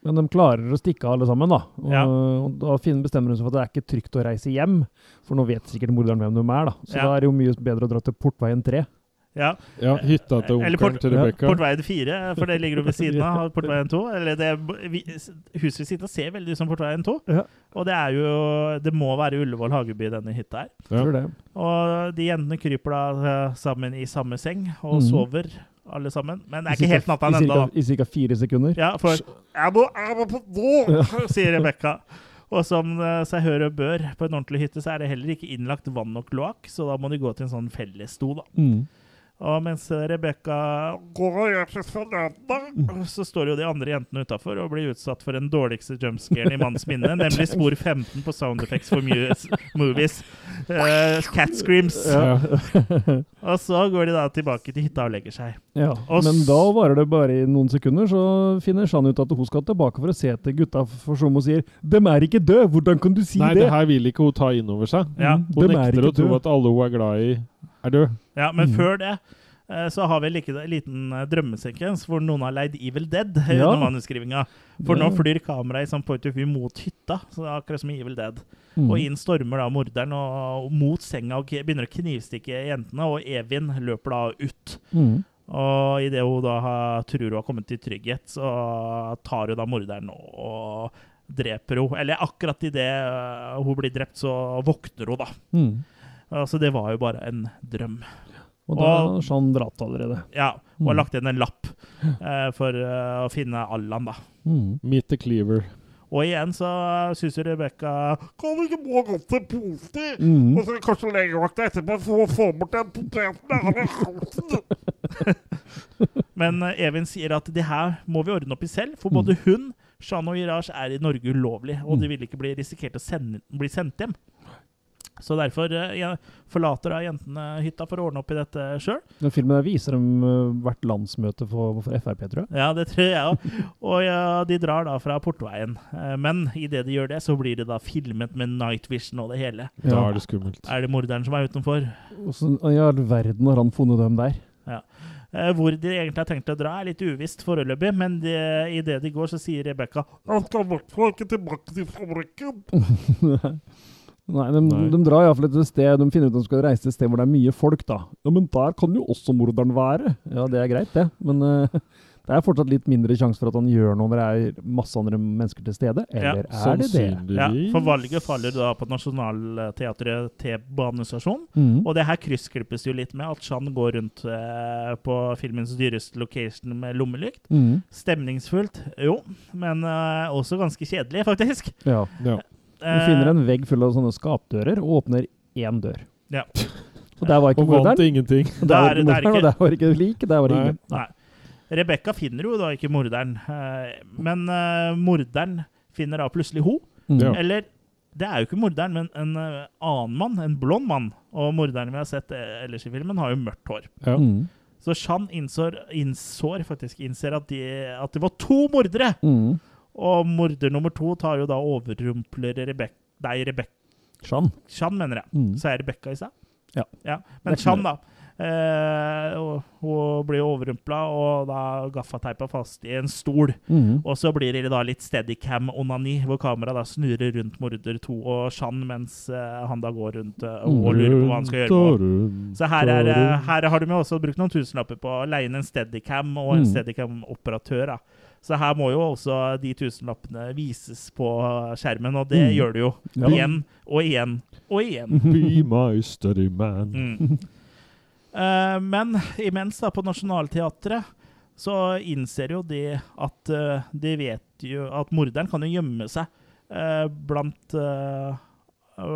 Men de klarer å stikke av alle sammen, da. Og, Ja. og da finner bestemmer hun seg for at det er ikke trygt å reise hjem, for nå vet sikkert morderen hvem de er, da. Så Ja. da er det jo mye bedre å dra til Portveien 3. ja. Ja, hytta til Eller onkelen port- til Rebekka. Portveien 4, for det ligger jo ved siden av [laughs] Portveien 2. Eller det, vi, huset ved siden av ser veldig ut som Portveien 2. Ja. Og det er jo Det må være Ullevål Hageby, denne hytta her. Ja. Og de jentene kryper da eh, sammen i samme seng og mm. sover, alle sammen. Men det er ikke helt natta i ennå, I ca. fire sekunder. Ja, for Jeg må, jeg må på do, sier Rebekka. [laughs] Og som eh, seg hør og bør på en ordentlig hytte, så er det heller ikke innlagt vann og kloakk, så da må de gå til en sånn fellesdo, da. Mm. Og mens Rebekka går og gjør seg fornøyd, så står jo de andre jentene utafor og blir utsatt for den dårligste jumpscaren i manns minne, [laughs] nemlig spor 15 på Sound Effects for Movies. Uh, cat screams. Ja. [laughs] Og så går de da tilbake til hytta og legger seg. Ja, Og Men da varer det bare i noen sekunder, så finner Shan ut at hun skal tilbake for å se etter gutta, for som hun sier 'Dem er ikke døde! Hvordan kan du si Nei, det?' det her vil ikke hun ta inn over seg. Ja. Mm, Hun er nekter å tro at alle hun er glad i, er døde. Ja, Men Mm. før det eh, så har vi en like, liten eh, drømmesekvens hvor noen har leid Evil Dead eh, [laughs] Ja. under manusskrivinga. For nå flyr kameraet i sånn point of view mot hytta, så det er akkurat som i Evil Dead. Mm. Og inn stormer da morderen og, og mot senga og begynner å knivstikke jentene, og Evin løper da ut. Mm. Og idet hun da har, tror hun har kommet til trygghet, så tar hun da morderen og dreper hun. Eller akkurat idet uh, hun blir drept, så våkner hun, da. Mm. Altså, det var jo bare en drøm. Og da har han dratt allerede. Ja, og har Mm. lagt igjen en lapp eh, for uh, å finne Allan, da. Mm. Meet the Cleaver. Og igjen så syns Rebekka Kan vi ikke må gå til posen? Mm. Og så kanskje legevakta etterpå for å få bort den poteten. [laughs] Men eh, Evin sier at det her må vi ordne opp i selv, for både hun, Shan og Iraj er i Norge ulovlig, og de vil ikke bli risikert å sende, bli sendt hjem. Så derfor eh, forlater da jentene hytta for å ordne opp i dette sjøl. Den filmen der viser dem eh, hvert landsmøte for, for Frp, tror jeg. Ja, det tror jeg òg. Og ja, de drar da fra Portveien. Eh, Men idet de gjør det, så blir det da filmet med night vision og det hele. Da er det skummelt. Er det morderen som er utenfor? Åssen i all verden har han funnet dem der? Ja. Hvor de egentlig har tenkt å dra, er litt uvisst foreløpig, men de, idet de går, så sier Rebekka Han skal i hvert fall ikke tilbake til fabrikken. [laughs] Nei, de, Nei. de drar iallfall et sted De finner ut at de skal reise et sted hvor det er mye folk, da. Ja, men der kan jo også morderen være. Ja, det er greit, det. Men uh, [laughs] det er fortsatt litt mindre sjanse for at han gjør noe når det er masse andre mennesker til stede. Eller er det det? Ja, for valget faller da på Nationaltheatret T-banestasjon. Mm. Og det her kryssklippes jo litt med at Chan går rundt eh, på filmens dyreste location med lommelykt. Mm. Stemningsfullt, jo, men eh, også ganske kjedelig, faktisk. Ja. Ja. Vi Eh, finner en vegg full av sånne skapdører og åpner én dør. Ja. [laughs] Og der var ikke morderen. Og vant ingenting. Og der var [laughs] Der- ikke der er morderen, og der var ikke lik. Der var det ingen. Nei. Rebekka finner jo da ikke morderen, eh, men eh, morderen finner da plutselig ho. Mm. Ja. Eller det er jo ikke morderen, men en annen mann, en blond mann. Og morderen vi har sett ellers i filmen, har jo mørkt hår. Ja. Mm. Så Chan innsår, innsår faktisk innser at, de, at det var to mordere. Mm. Og morder nummer to tar jo da overrumpler Rebekka Nei, Rebekk... Chan. Chan, mener jeg. Mm. Så er Rebekka i seg. Ja. Men Det er Chan, da. Eh, hun blir overrumpla og da gaffateipa fast i en stol. Mm. Og så blir det da litt steadycam-onani, hvor kameraet da snurrer rundt morder 2 og Chan, mens eh, han da går rundt eh, og lurer på hva han skal gjøre. På. Så her, er, eh, her har de jo også brukt noen tusenlapper på å leie inn en steadycam og en Mm. steadycam-operatør. da. Så her må jo også de tusenlappene vises på skjermen, og det Mm. gjør det jo. Ja. Igjen og igjen og igjen. [laughs] Be my study man. Mm. Uh, men imens da på Nationaltheatret så innser jo de at uh, de vet jo at morderen kan jo gjemme seg uh, blant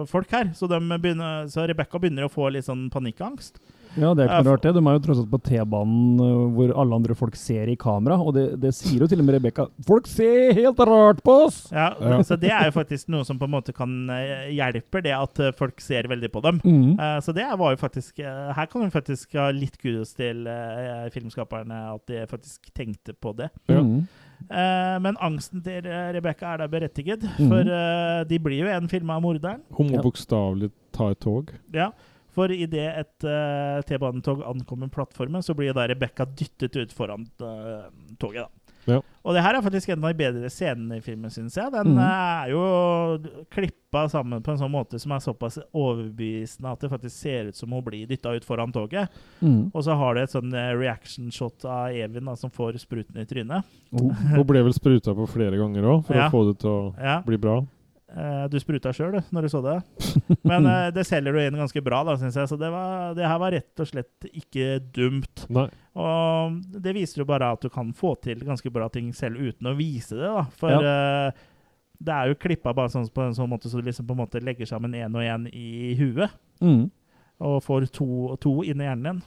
folk her. Så, de begynner, så Rebekka begynner å få litt sånn panikkangst. Ja, det er ikke noe rart det. De er jo tross alt på T-banen øh, hvor alle andre folk ser i kamera, og det, det sier jo til og med Rebekka. Folk ser helt rart på oss! Ja, Ja. Så det er jo faktisk noe som på en måte kan eh, hjelpe, det at eh, folk ser veldig på dem. Mm. Eh, Så det var jo faktisk eh, Her kan vi faktisk ha litt kudos til eh, filmskaperne, at de faktisk tenkte på det. Mm. Eh, men angsten til Rebekka er da berettiget, Mhm. for eh, de blir jo en film av morderen. Hun må Ja. bokstavelig ta et tog. Ja, for idet et uh, T-banetog ankommer plattformen, så blir da Rebekka dyttet ut foran uh, toget. da. Ja. Og det her er faktisk en av de bedre scenene i filmen, syns jeg. Den eh, er jo klippa sammen på en sånn måte som er såpass overbevisende at det faktisk ser ut som hun blir dytta ut foran toget. Mm. Og så har du et sånn reaction shot av Evin da, som får spruten i trynet. Oh. Hun ble vel spruta på flere ganger òg, for [laughs] Ja. å få det til å Ja. bli bra. Eh, du spruta sjøl, når du så det. Men [laughs] eh, det selger du inn ganske bra, da, syns jeg. Så det, var, det her var rett og slett ikke dumt. Nei. Og det viser jo bare at du kan få til ganske bra ting selv uten å vise det, da. For eh, det er jo klippa bare sånn på en sånn måte så du liksom på en måte legger sammen én og én i huet. Mm. Og får to, to inn i hjernen din.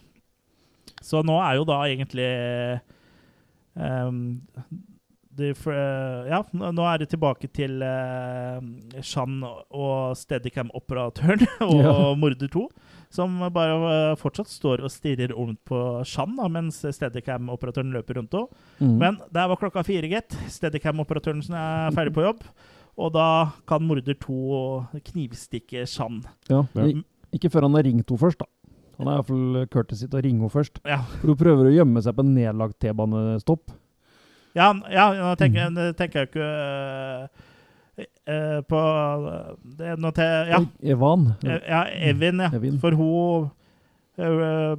Så nå er jo da egentlig ehm, det, for, eh, ja, nå er det tilbake til uh, Shan og Steadicam-operatøren [laughs] og Ja. Morder 2, som bare uh, fortsatt står og stirrer rundt på Shan, da, mens Steadicam-operatøren løper rundt henne. Mm. Men der var klokka fire, gitt. Steadicam-operatøren som er ferdig på jobb. Og da kan Morder 2 knivstikke Shan. ja. Ja. Ikke før han har ringt henne først, da. Han er iallfall courtesy til å ringe henne først. Ja, For hun prøver å gjemme seg på en nedlagt T-banestopp. Ja, ja nå tenker, jeg- nå tenker jeg ikke øh, på det, er noe til ja, Evan. eh, ja, Evin, ja. Evin. For hun øh,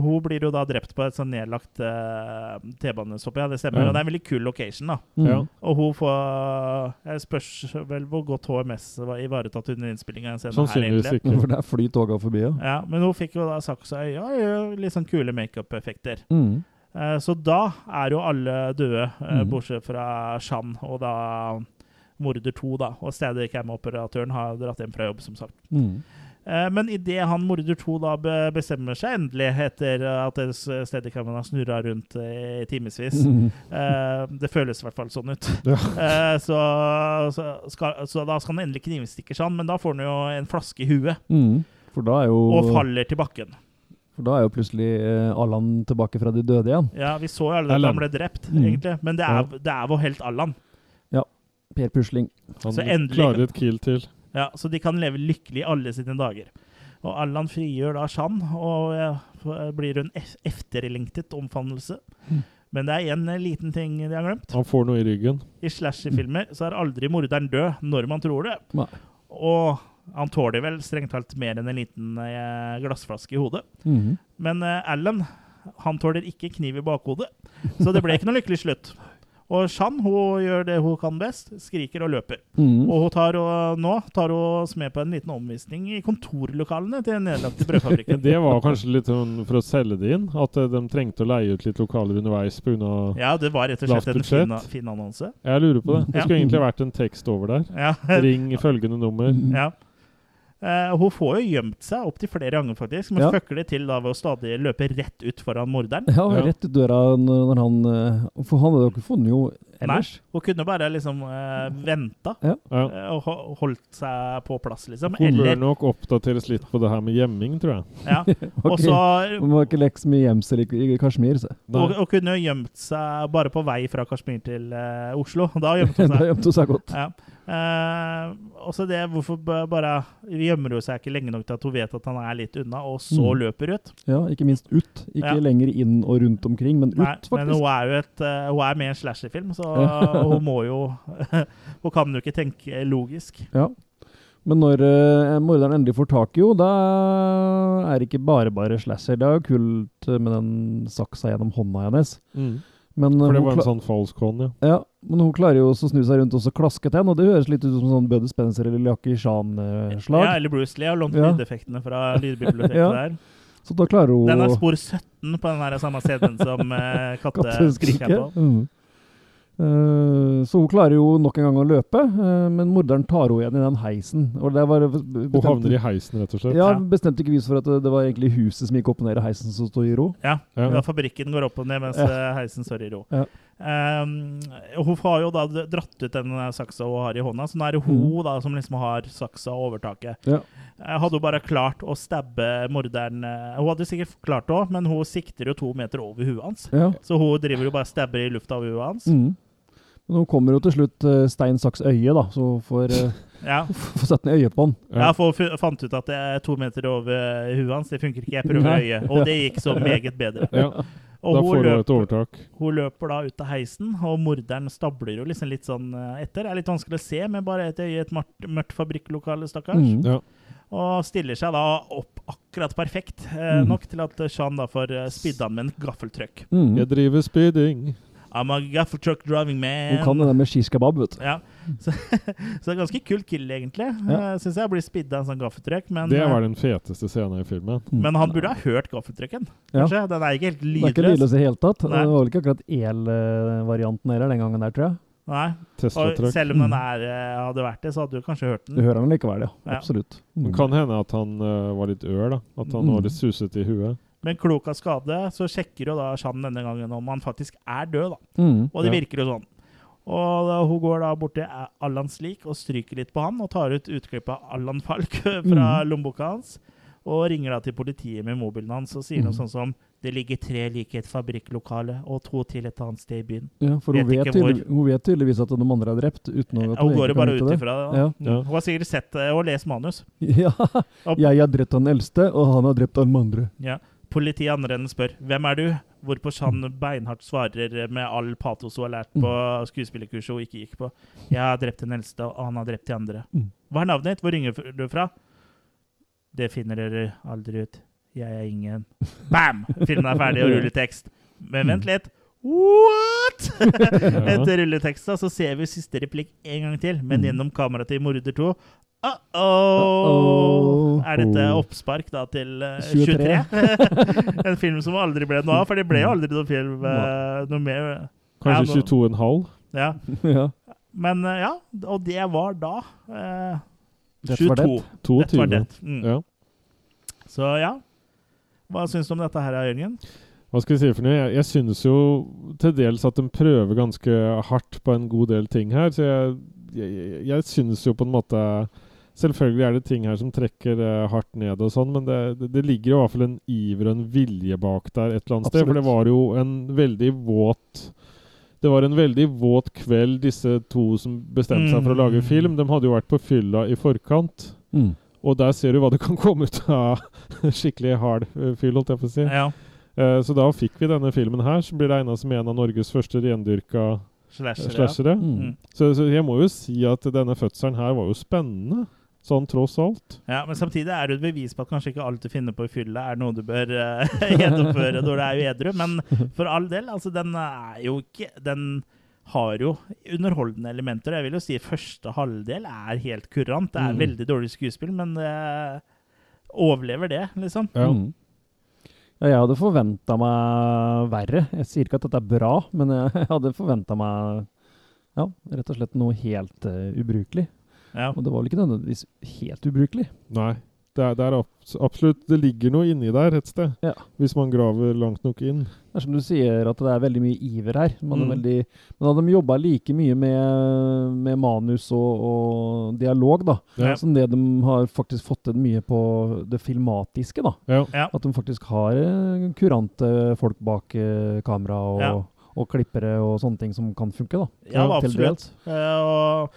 hun blir jo da drept på et sånn nedlagt uh, T-banestopp. Ja, det stemmer. Ja. Og det er en veldig kul location, da. Mm. Ja. Og hun får Jeg spørs vel hvor godt HMS var ivaretatt under innspillinga Sannsynligvis ikke. For der flyr toga forbi, ja. Ja, men hun fikk jo da øye og gjør litt sånn kule makeup-effekter. Mm. Eh, Så da er jo alle døde, Mhm. bortsett fra Shan og da morder to, da. Og Steadicam-operatøren har dratt hjem fra jobb, som sagt. Mm. Eh, Men idet han morder to da bestemmer seg endelig, etter at Steadicamen har snurra rundt i timevis [laughs] Mm. Det føles i hvert fall sånn ut. Ja. [laughs] Så, så, skal, så da skal han endelig knivstikke Shan, men da får han jo en flaske i huet Mm. Og faller til bakken. For da er jo plutselig eh, Allan tilbake fra de døde igjen. Ja, Vi så jo alle at Allan. han ble drept, Mm. egentlig, men det er, det er vår helt Allan. Per Pusling. Han Så endelig- klarer et kill til. Ja, Så de kan leve lykkelig alle sine dager. Og Allan frigjør da Shan, og eh, f- blir en ef- efterlengtet omfavnelse. Mm. Men det er én liten ting de har glemt. Han får noe i ryggen. I slasherfilmer så er aldri morderen død når man tror det. Nei. Og han tåler vel strengt talt mer enn en liten eh, glassflaske i hodet. Mm. Men eh, Alan han tåler ikke kniv i bakhodet, så det ble ikke noe lykkelig slutt. Og Shan hun gjør det hun kan best, skriker og løper. Mm. Og hun tar og, nå tar hun oss med på en liten omvisning i kontorlokalene til den nedlagte brødfabrikken. [laughs] Det var kanskje litt sånn for å selge det inn, at eh, de trengte å leie ut litt lokaler underveis pga. Ja, det var rett og slett en fin, fin annonse. Jeg lurer på det. Det Ja. skulle egentlig vært en tekst over der. Ja. Ring følgende nummer. Mm. ja. Eh, hun får jo gjemt seg opptil flere ganger, faktisk, men Ja. det til da ved å stadig løpe rett ut foran morderen. Ja, Ja. rett ut døra når han eh, For han hadde jo ikke funnet jo ellers. Nei, Hun kunne bare liksom uh, venta Ja. eh, og ho- holdt seg på plass, liksom. Hun bør nok oppdateres litt på det her med gjemming, tror jeg. ja. [laughs] Og Også, så Hun var ikke leks mye gjemsel i, i Kashmir, så. Og, og kunne jo gjemt seg bare på vei fra Kashmir til uh, Oslo. Da [laughs] gjemte hun da gjemte hun seg godt. Ja. Eh, også det hvorfor bare gjemmer hun seg ikke lenge nok til at hun vet at han er litt unna, og så Mm. løper ut. Ja, ikke minst ut. Ikke Ja. lenger inn og rundt omkring, men ut, Nei, men hun er jo et, eh, hun er med i en slasherfilm, så [laughs] hun må jo [laughs] Hun kan jo ikke tenke logisk. Ja. Men når uh, morderen endelig får tak i henne, da er det ikke bare bare slasher. Det er jo kult med den saksa gjennom hånda hennes. Mm. Men, For det var en sånn falsk hånd, ja. ja, men hun klarer jo også å snu seg rundt og så klaske til henne, og det høres litt ut som sånn Bøde Spencer eller Jackie Chan-slag. Ja, eller Bruce Lee har lånt Ja. lydeffektene fra lydbiblioteket [laughs] Ja. der. Så da klarer hun Den er spor 17 på den her samme CD-en som [laughs] uh, katteskriket. Mm. Eh, så hun klarer jo nok en gang å løpe, eh, men morderen tar henne igjen i den heisen. Og det var Hun havner i heisen, rett og slett. Ja, Ja. bestemte ikke vis for at det, det var egentlig huset som gikk opp og ned i heisen som stod i ro. Ja, Ja. ja. fabrikken går opp og ned mens Ja. eh, heisen står i ro. Ja. Um, hun har jo da dratt ut den eh, saksa hun har i hånda, så nå er det hun da som liksom har saksa og overtaket. Ja. Eh, Hadde hun bare klart å stabbe morderen eh, Hun hadde sikkert klart det òg, men hun sikter jo to meter over huet hans. Ja. Så hun driver jo bare stabber i lufta over huet hans. Mm. Men hun kommer jo til slutt uh, stein, saks, øye, da, så hun får, uh, [laughs] Ja. [laughs] satt ned øyet på han. Ja, for hun fant ut at det er to meter over huet hans. Det funker ikke. Jeg prøver øyet. Og det gikk så [laughs] meget bedre. Ja, Og da hun får hun et overtak. hun løper da ut av heisen, og morderen stabler jo liksom litt sånn eh, etter. Det er litt vanskelig å se med bare et øye i et mørkt, mørkt fabrikklokale, stakkars. Mm. Ja. Og stiller seg da opp akkurat perfekt, eh, Mm. nok til at Sean da får eh, han med en gaffeltrøkk. Mm. Jeg driver speeding. I'm a gaffeltruck driving man. Hun kan det der med skiskebab, vet du. Ja, [laughs] så, så det er ganske kult kill, egentlig. Ja. Ja. Syns jeg blir spidda en sånn gaffeltrøkk. Det eh, var den feteste scenen i filmen. Mm. men han burde ha hørt gaffeltrucken, Ja. Den er ikke helt lydløs. Det er ikke lydløs. i det hele tatt. Det var vel ikke akkurat el-varianten heller den gangen der, tror jeg. Nei. Og selv om den Mm. er, eh, hadde vært det, så hadde du kanskje hørt den. Du hører den likevel, ja. Ja. Absolutt. Det Mm. kan hende at han uh, var litt ør, da. At han Mm. var litt suset i huet. Men klok av skade så sjekker jo da Chan denne gangen om han faktisk er død, da. Mm. Og det Ja. virker jo sånn. Og da, hun går da bort til Allan Slik og stryker litt på han, og tar ut utklipp av Allan Falk [laughs] fra Mm. lommeboka hans. Og ringer da til politiet med mobilen hans og sier noe Mm. sånn som Det ligger tre like i et fabrikklokale, og to til et annet sted i byen. Ja, for hun Vet tydelig, hun vet tydeligvis at noen andre er drept, uten å Ja, at hun går jo bare ut ifra det. Ja. Ja. Hun har sikkert sett det og lest manus. [laughs] Ja. Jeg har drept han eldste, og han har drept han andre. Ja. Politiet andre enden spør 'Hvem er du?' Hvorpå Chan beinhardt svarer med all patos hun har lært på skuespillerkurset hun ikke gikk på. 'Jeg har drept den eldste, og han har drept de andre'. Mm. Hva er navnet ditt? Hvor ringer du fra? Det finner dere aldri ut. Jeg er ingen Bam! Filmen er ferdig, og rulletekst. Men vent litt. What?! [laughs] Etter rulleteksta så ser vi siste replikk en gang til, men Mm. gjennom kameraet til Morder 2. Uh-oh! Uh-oh. Er dette oppspark da til uh, 23? 23? [laughs] en film som aldri ble noe av, for det ble jo aldri noen film eh, noe mer. Kanskje Ja, nå- 22,5? Ja. [laughs] ja. Men eh, ja, og det var da Dette var 22. Dette var 22. det. Mm. Ja. Så ja. Hva syns du om dette her, Jørgen? Hva skal jeg si for noe? Jeg, jeg synes jo til dels at de prøver ganske hardt på en god del ting her. Så jeg, jeg, jeg synes jo på en måte Selvfølgelig er det ting her som trekker eh, hardt ned og sånn, men det, det, det ligger i hvert fall en iver og en vilje bak der et eller annet sted. For det var jo en veldig våt Det var en veldig våt kveld, disse to som bestemte seg for å lage Mm. film. De hadde jo vært på fylla i forkant. Mm. Og der ser du hva det kan komme ut av [laughs] skikkelig hard eh, fyll, holdt jeg på å si. Ja. Uh, så da fikk vi denne filmen her, som blir regna som en av Norges første rendyrka slashere. slashere. Mm. Mm. Så, så jeg må jo si at denne fødselen her var jo spennende. Sånn tross alt. Ja, Men samtidig er det et bevis på at kanskje ikke alt du finner på i fylla, er noe du bør uh, [laughs] gjennomføre når du er edru. Men for all del, altså, den er jo ikke Den har jo underholdende elementer. Jeg vil jo si første halvdel er helt kurant. Det er Mm. veldig dårlig skuespill, men det overlever det, liksom. Ja. Mm. Ja, jeg hadde forventa meg verre. Jeg sier ikke at dette er bra, men jeg [laughs] hadde forventa meg ja, rett og slett noe helt uh, ubrukelig. Ja. Og det var vel ikke nødvendigvis helt ubrukelig. Nei. Det er, det er absolutt Det ligger noe inni der et sted. Ja. Hvis man graver langt nok inn. Det er som du sier, at det er veldig mye iver her. Man er Mm. veldig, men hadde de jobba like mye med, med manus og, og dialog, da, Ja. som det de har faktisk fått til mye på det filmatiske, da. Ja. Ja. At de faktisk har eh, kurante folk bak eh, kamera og, Ja. og klippere og sånne ting som kan funke, da. Ja, absolutt. Eh, og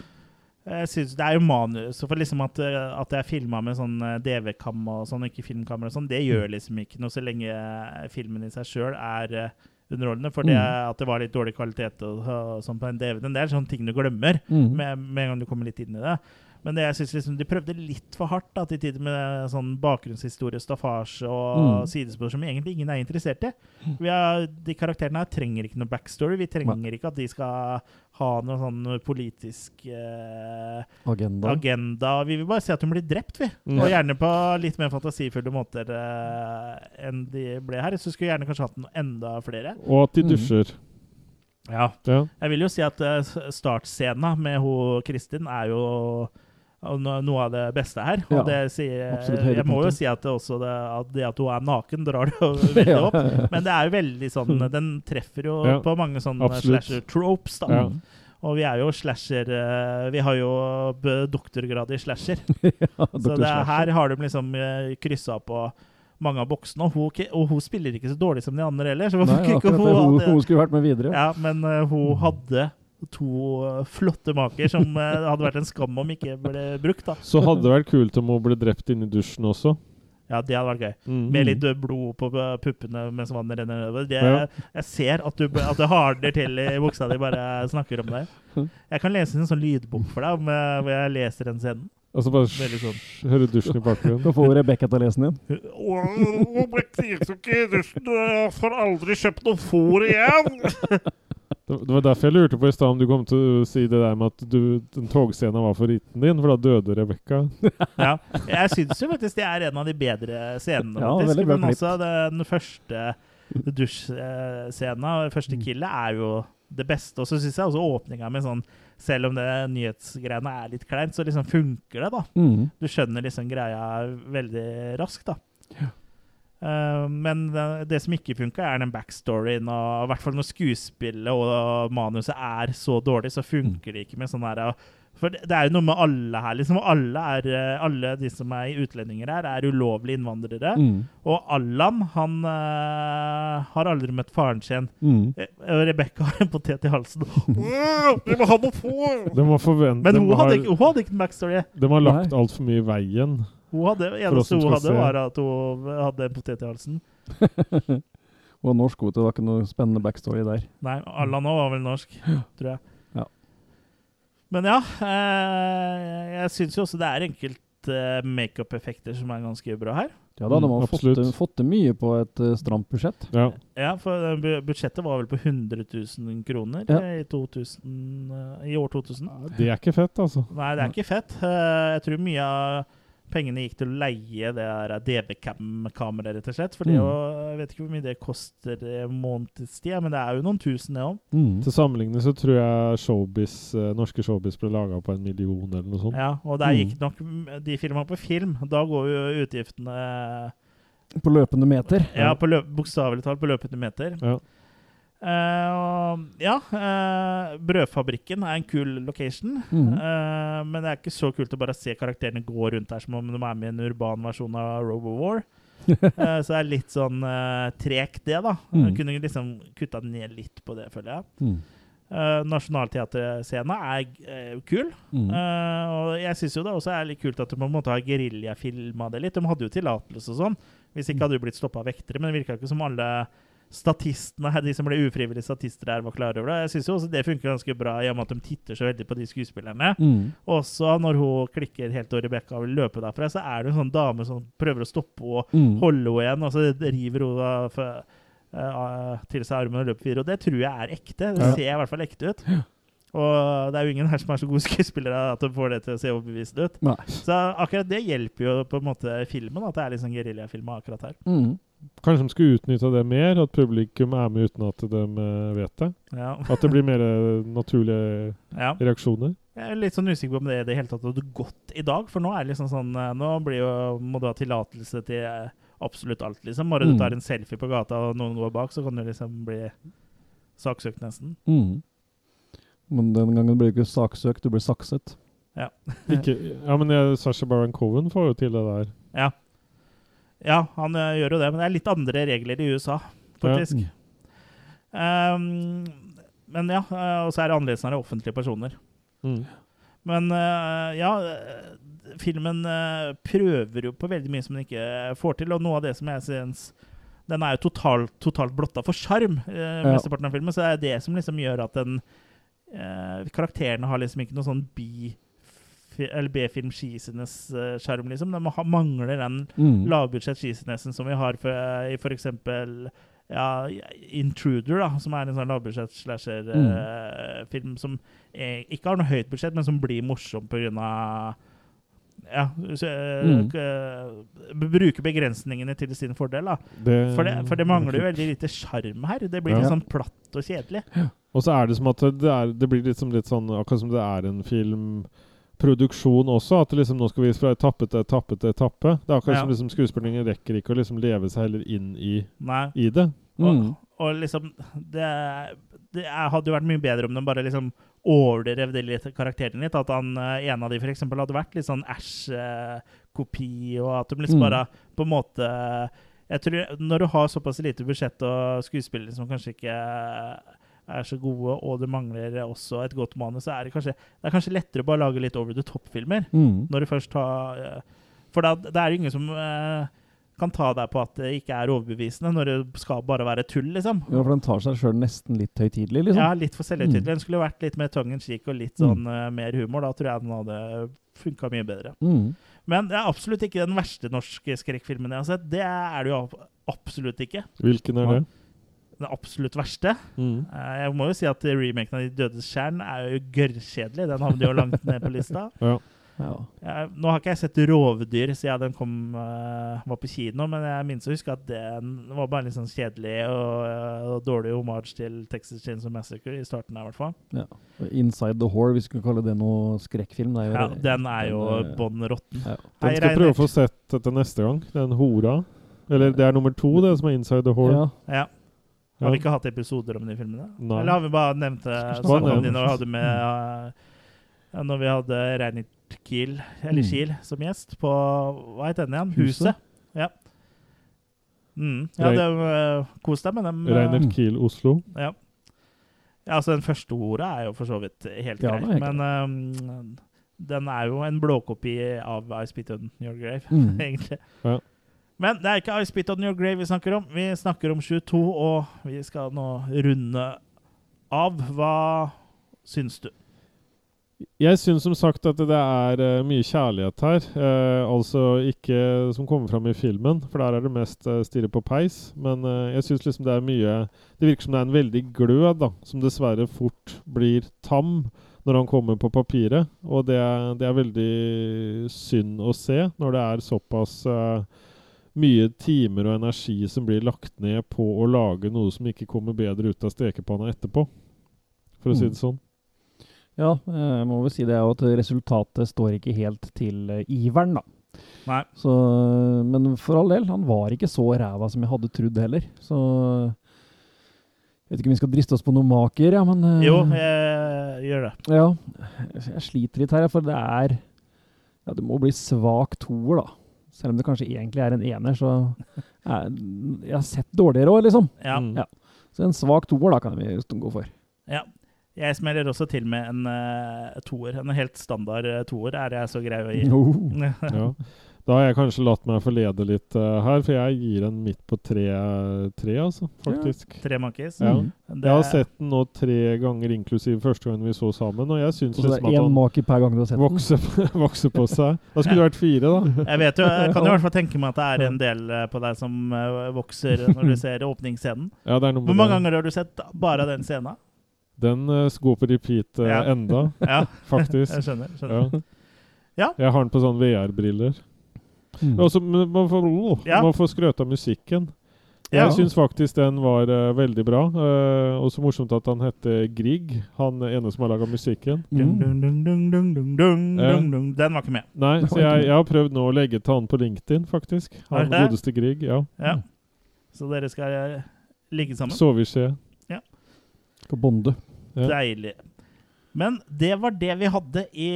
jeg synes Det er jo manus. For liksom at, eh, at det er filma med sånn eh, DV-kam og sånn, ikke filmkamera og sånn, det gjør liksom ikke noe så lenge eh, filmen i seg sjøl er underholdende. For det Mm. at det var litt dårlig kvalitet og, og sånn på en DVD-en, det er sånne ting du glemmer Mm. med, med en gang du kommer litt inn i det. Men det, jeg synes liksom de prøvde litt for hardt da, til tider med sånn bakgrunnshistorie, staffasje og Mm. sidespor som egentlig ingen er interessert i. Vi har, de karakterene her trenger ikke noe backstory. Vi trenger ikke at de skal ha noen sånn politisk eh, Agenda. agenda. Vi vil bare se at hun blir drept, vi. Mm. Og gjerne på litt mer fantasifulle måter eh, enn de ble her. Så skulle vi gjerne kanskje hatt noe enda flere. Og at de Mm. dusjer. Ja. Ja. Jeg vil jo si at uh, startscena med hun Kristin er jo noe av det beste her. Og Ja, det sier, jeg må jo si at det også det, at det at hun er naken, drar det jo [laughs] veldig opp. Men det er jo veldig sånn [laughs] Den treffer jo Ja, på mange sånne absolutt. slasher-tropes, da. Ja. Og vi er jo slasher eh, Vi har jo doktorgrad i slasher. [laughs] Så det, her har de liksom uh, kryssa på mange av boksene. Og hun, og hun spiller ikke så dårlig som de andre heller. Så Nei, akkurat hun Hun, hun skulle vært med videre. ja, men eh, hun hadde to eh, flotte maker som det hadde vært en skam om ikke ble brukt. da. Så hadde det vært kult om hun ble drept inne i dusjen også. Ja, det hadde vært gøy. Mm. Med litt eh, blod på eh, puppene mens vannet renner nedover. Ja. Jeg ser at du, at det hardner til i buksa di bare snakker om det. Jeg kan lese en sånn lydbok for deg om, eh, hvor jeg leser den scenen. så bare Veldig sånn. hører dusjen i bakgrunnen. Da får Rebekka til å lese den igjen. Hun du ikke i dusjen, jeg får aldri kjøpt noe fôr igjen! Det var derfor jeg lurte på i stad om du kom til å si det der med at du, den togscenen var favoritten din, for da døde Rebekka. [laughs] Ja, jeg [laughs] syns jo faktisk det er en av de bedre scenene. Ja, faktisk. Men også den første dusjscena, første Mm. killet, er jo det beste. Og så syns jeg også åpninga med sånn Selv om det nyhetsgreiene er litt kleint, så liksom funker det, da. Mm. Du skjønner liksom greia veldig raskt, da. Eh, men det, det som ikke funka, er den backstoryen, og i hvert fall når skuespillet og manuset er så dårlig, så funker det ikke med sånn her For det, er jo noe med alle her, liksom. Alle, er, eh, alle de som er utlendinger her, er ulovlige innvandrere. Mm. Og Allan, han uh, har aldri møtt faren sin. Mm. Eh, Rebekka har en potet i halsen. det Vi må ha noe forvent, Men hun har, hadde, ikke, hun hadde ikke en backstory. de har lagt altfor mye i veien. Hun hadde, eneste hun hadde, se. var at hun hadde en potet i halsen. [laughs] Hun var norsk, vet. Det var ikke noe spennende backstory der. Nei, Allan òg var vel norsk, tror jeg. Ja. Men ja, eh, jeg syns jo også det er enkelt eh, makeup-effekter som er ganske bra her. Ja, da hadde Mm, man fått, til- fått til mye på et uh, stramt budsjett. Ja. Ja, for eh, bu- budsjettet var vel på 100 000 kroner Ja. eh, i, 2000, uh, i år 2000. Det er ikke fett, altså. Nei, det er ikke fett. Uh, Jeg tror mye av pengene gikk til å leie det der DV-cam-kameraet, rett og slett. For Mm. jeg vet ikke hvor mye det koster i månedstid, men det er jo noen tusen, det òg. Mm. Til sammenligning så tror jeg showbiz, eh, norske showbiz ble laga på en million eller noe sånt. Ja, og der Mm. gikk nok de filma på film. Da går jo utgiftene På løpende meter. Ja, på løp, bokstavelig talt på løpende meter. Ja. Og ja, Uh, Brødfabrikken er en kul location. Mhm. uh, men det er ikke så kult å bare se karakterene gå rundt der som om de er med i en urban versjon av Robo War. [laughs] Eh, så det er litt sånn uh, tregt, det, da. Mm. Kunne liksom kutta ned litt på det, føler jeg. Mm. Uh, Nationalteaterscena er kul. Mm. Og jeg syns jo det også er litt kult at de på en måte har geriljafilma det litt. De hadde jo tillatelse og sånn. Hvis ikke hadde de blitt stoppa av vektere. Men det virka ikke som alle statistene, her, de som ble ufrivillige statister her, var klar over det. Jeg syns også det funker ganske bra i og med at de titter så veldig på de skuespillerne. Mm. Også når hun klikker helt over Rebekka vil løpe derfra, så er det en sånn dame som prøver å stoppe og Mm. holde henne igjen, og så river hun for, eh, til seg armen og løper videre. Og det tror jeg er ekte. Det ser i hvert fall ekte ut. Og det er jo ingen her som er så gode skuespillere at de får det til å se overbevisende ut. Nei. Så akkurat det hjelper jo på en måte filmen, at det er litt sånn geriljafilm akkurat her. Mm. Kanskje de skulle utnytta det mer, at publikum er med uten at de eh, vet det. Ja. At det blir mer [laughs] naturlige ja. reaksjoner. Jeg er litt sånn usikker på om det i det hele tatt hadde gått i dag, for nå er det liksom sånn eh, Nå blir jo, må du ha tillatelse til eh, absolutt alt, liksom. Bare du Mm. tar en selfie på gata og noen går bak, så kan du liksom bli saksøkt nesten. Mm. Men den gangen ble du ikke saksøkt, du ble sakset. Ikke, ja, men Sasha Baron Cohen får jo til det der. Ja. Ja, han eh, gjør jo det, men det er litt andre regler i USA, faktisk. Ja. Um, men ja, eh, og så er det annerledes når det er offentlige personer. Mm. Men eh, ja, eh, filmen eh, prøver jo på veldig mye som den ikke får til, og noe av det som jeg syns Den er jo totalt, totalt blotta for sjarm, Ja. mesteparten av filmen, så det er det som liksom gjør at den eh, Karakterene har liksom ikke noe sånn bi- fi- eller B-film-skisenes-sjarm, liksom. De mangler den Mm. lavbudsjett skisenessen som vi har for, i f.eks. Ja, Intruder, da, som er en sånn lavbudsjett slasher-film som er, ikke har noe høyt budsjett, men som blir morsom pga. Ja, så, eh, Mm. uh, bruke begrensningene til sin fordel. da. Det, For det, for det mangler jo veldig lite sjarm her. Det blir Ja. litt sånn platt og kjedelig. Og så er det som at det, er, det blir liksom litt sånn akkurat som det er en filmproduksjon også. At liksom nå skal vi fra etappe til etappe til etappe. Det er akkurat Ja. som liksom skuespillerne rekker ikke å liksom leve seg heller inn i, i det. Mm. Og, og liksom det, det hadde jo vært mye bedre om de bare liksom overdrev det litt, karakteren litt. At han, eh, en av de eksempel hadde vært litt sånn Æsj-kopi, og at de liksom Mm. bare på en måte Jeg tror Når du har såpass lite budsjett og skuespillere som kanskje ikke er så gode, og det mangler også et godt manus, så er det kanskje, det er kanskje lettere å bare lage litt over the top-filmer. Mm. Når du først har For da, det er jo ingen som eh, kan ta deg på at det ikke er overbevisende, når det skal bare være tull, liksom. Ja, for den tar seg sjøl nesten litt høytidelig, liksom. Ja, litt for selvhøytidelig. Mm. Den skulle vært litt mer tongue in cheek og litt sånn eh, mer humor. Da tror jeg den hadde funka mye bedre. Mm. Men det er absolutt ikke den verste norske skrekkfilmen jeg har sett. Det er det jo absolutt ikke. Hvilken er det? Den absolutt verste. Mm. Eh, jeg må jo si at remaken av De dødes kjern er jo gørrkjedelig. Den havner jo langt ned på lista. [laughs] Ja. Ja. Jeg, nå har ikke jeg sett Rovdyr siden den kom, eh, var på kino, men jeg minnes å huske at den var bare litt sånn kjedelig og, eh, og dårlig homage til Texas Chainsaw Massacre i starten. Her, i hvert fall. ja. Inside the Whore, hvis vi skulle kalle det noe skrekkfilm. Det er jo, Ja, den er jo den, bånn råtten. Ja. Den skal jeg prøve å få sett etter neste gang. Den hora. Eller det er nummer to, det som er Inside the Hall. Ja. Har vi ikke hatt episoder om de filmene? Nei. Eller har vi bare nevnt det Bare snakket om nevnt. de når vi hadde med eh, ja, Når vi hadde Reinert Kiel, eller Mm. Kiel som gjest på Hva het den igjen? Huset. Huset. Ja. Mm. ja, det uh, Kos deg med dem. eh, Reinert Kiel Oslo. Ja. ja, altså den første ordet er jo for så vidt helt Ja, grei, det er men um, den er jo en blåkopi av I Spit on Your Grave, Mm. [laughs] egentlig. Ja. Men det er ikke I Spit on Your Grave vi snakker om. Vi snakker om 22, og vi skal nå runde av. Hva syns du? Jeg syns som sagt at det er uh, mye kjærlighet her. Uh, altså ikke som kommer fram i filmen, for der er det mest uh, stirre på peis. Men jeg syns liksom det er mye Det virker som det er en veldig glød, da, som dessverre fort blir tam når han kommer på papiret. Og det, det er veldig synd å se når det er såpass eh, mye timer og energi som blir lagt ned på å lage noe som ikke kommer bedre ut av stekepanna etterpå. For å si Mm. det sånn. Ja, eh, jeg må vel si det at resultatet står ikke helt til eh, iveren, da. Nei. Så, eh, men for all del, han var ikke så ræva som jeg hadde trodd heller. Så jeg vet ikke om vi skal driste oss på noe maker, ja, men Jo, jeg gjør det. Ja, jeg sliter litt her, for det er Ja, det må bli svak toer, da. Selv om det kanskje egentlig er en ener, så er, Jeg har sett dårligere òg, liksom. Ja. Mm. Ja. Så en svak toer, da, kan vi gå for. ja. Jeg smeller også til med en uh, toer. En helt standard uh, toer er jeg så grei å gi. Oh. [laughs] Ja. Da har jeg kanskje latt meg forlede litt uh, her, for jeg gir en midt på tre, tre altså, faktisk. Tre monkeys. Ja. Mm. Jeg har sett den nå tre ganger, inklusiv første gangen vi så sammen, og jeg syns det liksom er at han make per gang du har sett den? vokser, [laughs] vokser på seg. Da skulle det vært fire, da. [laughs] Jeg vet jo, jeg kan jo i hvert fall tenke meg at det er en del eh, på deg som eh, vokser når du ser åpningsscenen. [laughs] Ja, det er noe Hvor mange ganger har du sett bare den scenen? Den uh, går på repeat uh, Ja. enda, Ja, faktisk. jeg skjønner. skjønner. Ja. Ja. Jeg har den på sånn VR-briller. Mm. Men Man får, oh, Ja. man får skrøt av musikken. Ja. Jeg syns faktisk den var uh, veldig bra. Uh, og så morsomt at han heter Grieg, han ene som har laga musikken. Mm. Ja. dung. Den var ikke med. Nei, så jeg, jeg har prøvd nå å legge til han på LinkedIn, faktisk. Han godeste Grieg. Ja. Ja. Så dere skal ligge sammen? Sove i skje. På Bonde. Ja. Deilig. Men det var det vi hadde i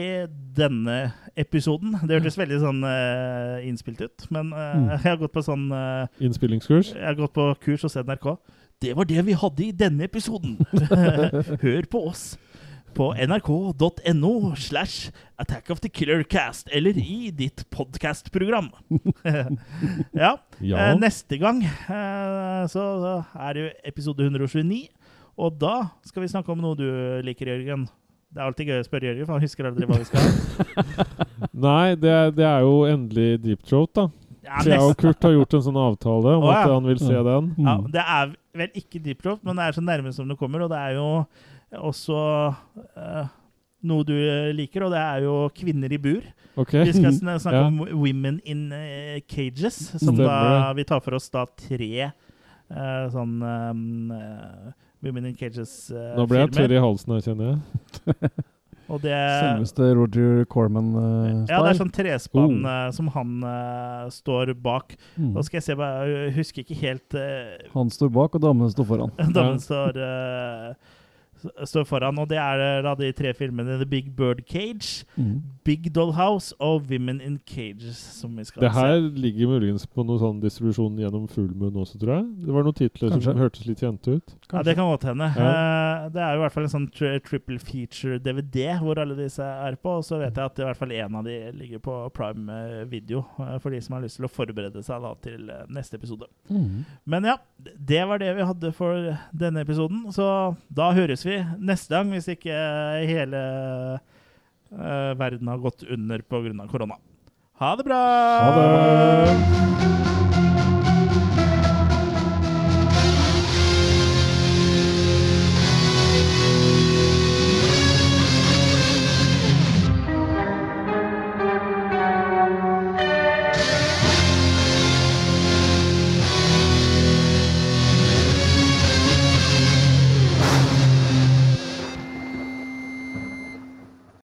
denne episoden. Det hørtes veldig sånn uh, innspilt ut, men uh, Mm. jeg har gått på sånn uh, Innspillingskurs. Jeg har gått på kurs hos NRK. Det var det vi hadde i denne episoden. [laughs] Hør på oss på nrk.no slash Attack of the Killer Cast, eller i ditt podkastprogram. [laughs] ja. Ja. Neste gang så er det jo episode 129, og da skal vi snakke om noe du liker, Jørgen. Det er alltid gøy å spørre Jørgen, for han husker aldri hva vi skal ha. [laughs] Nei, det, er- det er jo endelig Deep Throat, da. Ja, jeg og Kurt har gjort en sånn avtale om Å, at han vil se Ja. den. Mm. ja, det er vel ikke Deep Throat, men det er så nærme som det kommer, og det er jo også uh, noe du liker, og det er jo kvinner i bur. Okay. Vi skal [laughs] snakke Ja. om Women in uh, Cages, som Stemmer da vi tar for oss da tre uh, sånn eh, Women in Cages-filmer. Nå ble jeg tørr i halsen her, kjenner jeg. [laughs] Og det, Selveste Roger Corman-style. ja, det er sånn trespann eh, som han uh, står bak. Mm. Skal jeg se, jeg husker ikke helt eh, Han står bak, og damene står foran. [laughs] damene står, står foran, og det er da de tre filmene The Big Bird Cage, Mm. Big Dollhouse og Women in Cages, som vi skal Det her se. ligger muligens på noe sånn distribusjon gjennom Fullmoon også, tror jeg. Det var noen titler Kanskje. som hørtes litt kjente ut. Ja, det kan godt hende. Ja. Eh, det er jo i hvert fall en sånn tri triple feature DVD hvor alle disse er på, og så vet jeg at i hvert fall en av de ligger på Prime eh, Video, eh, for de som har lyst til å forberede seg da til neste episode. Mm. Men ja, det var det vi hadde for denne episoden. Så da høres vi neste gang, hvis ikke hele verden har gått under pga. korona. Ha det bra! Ha det!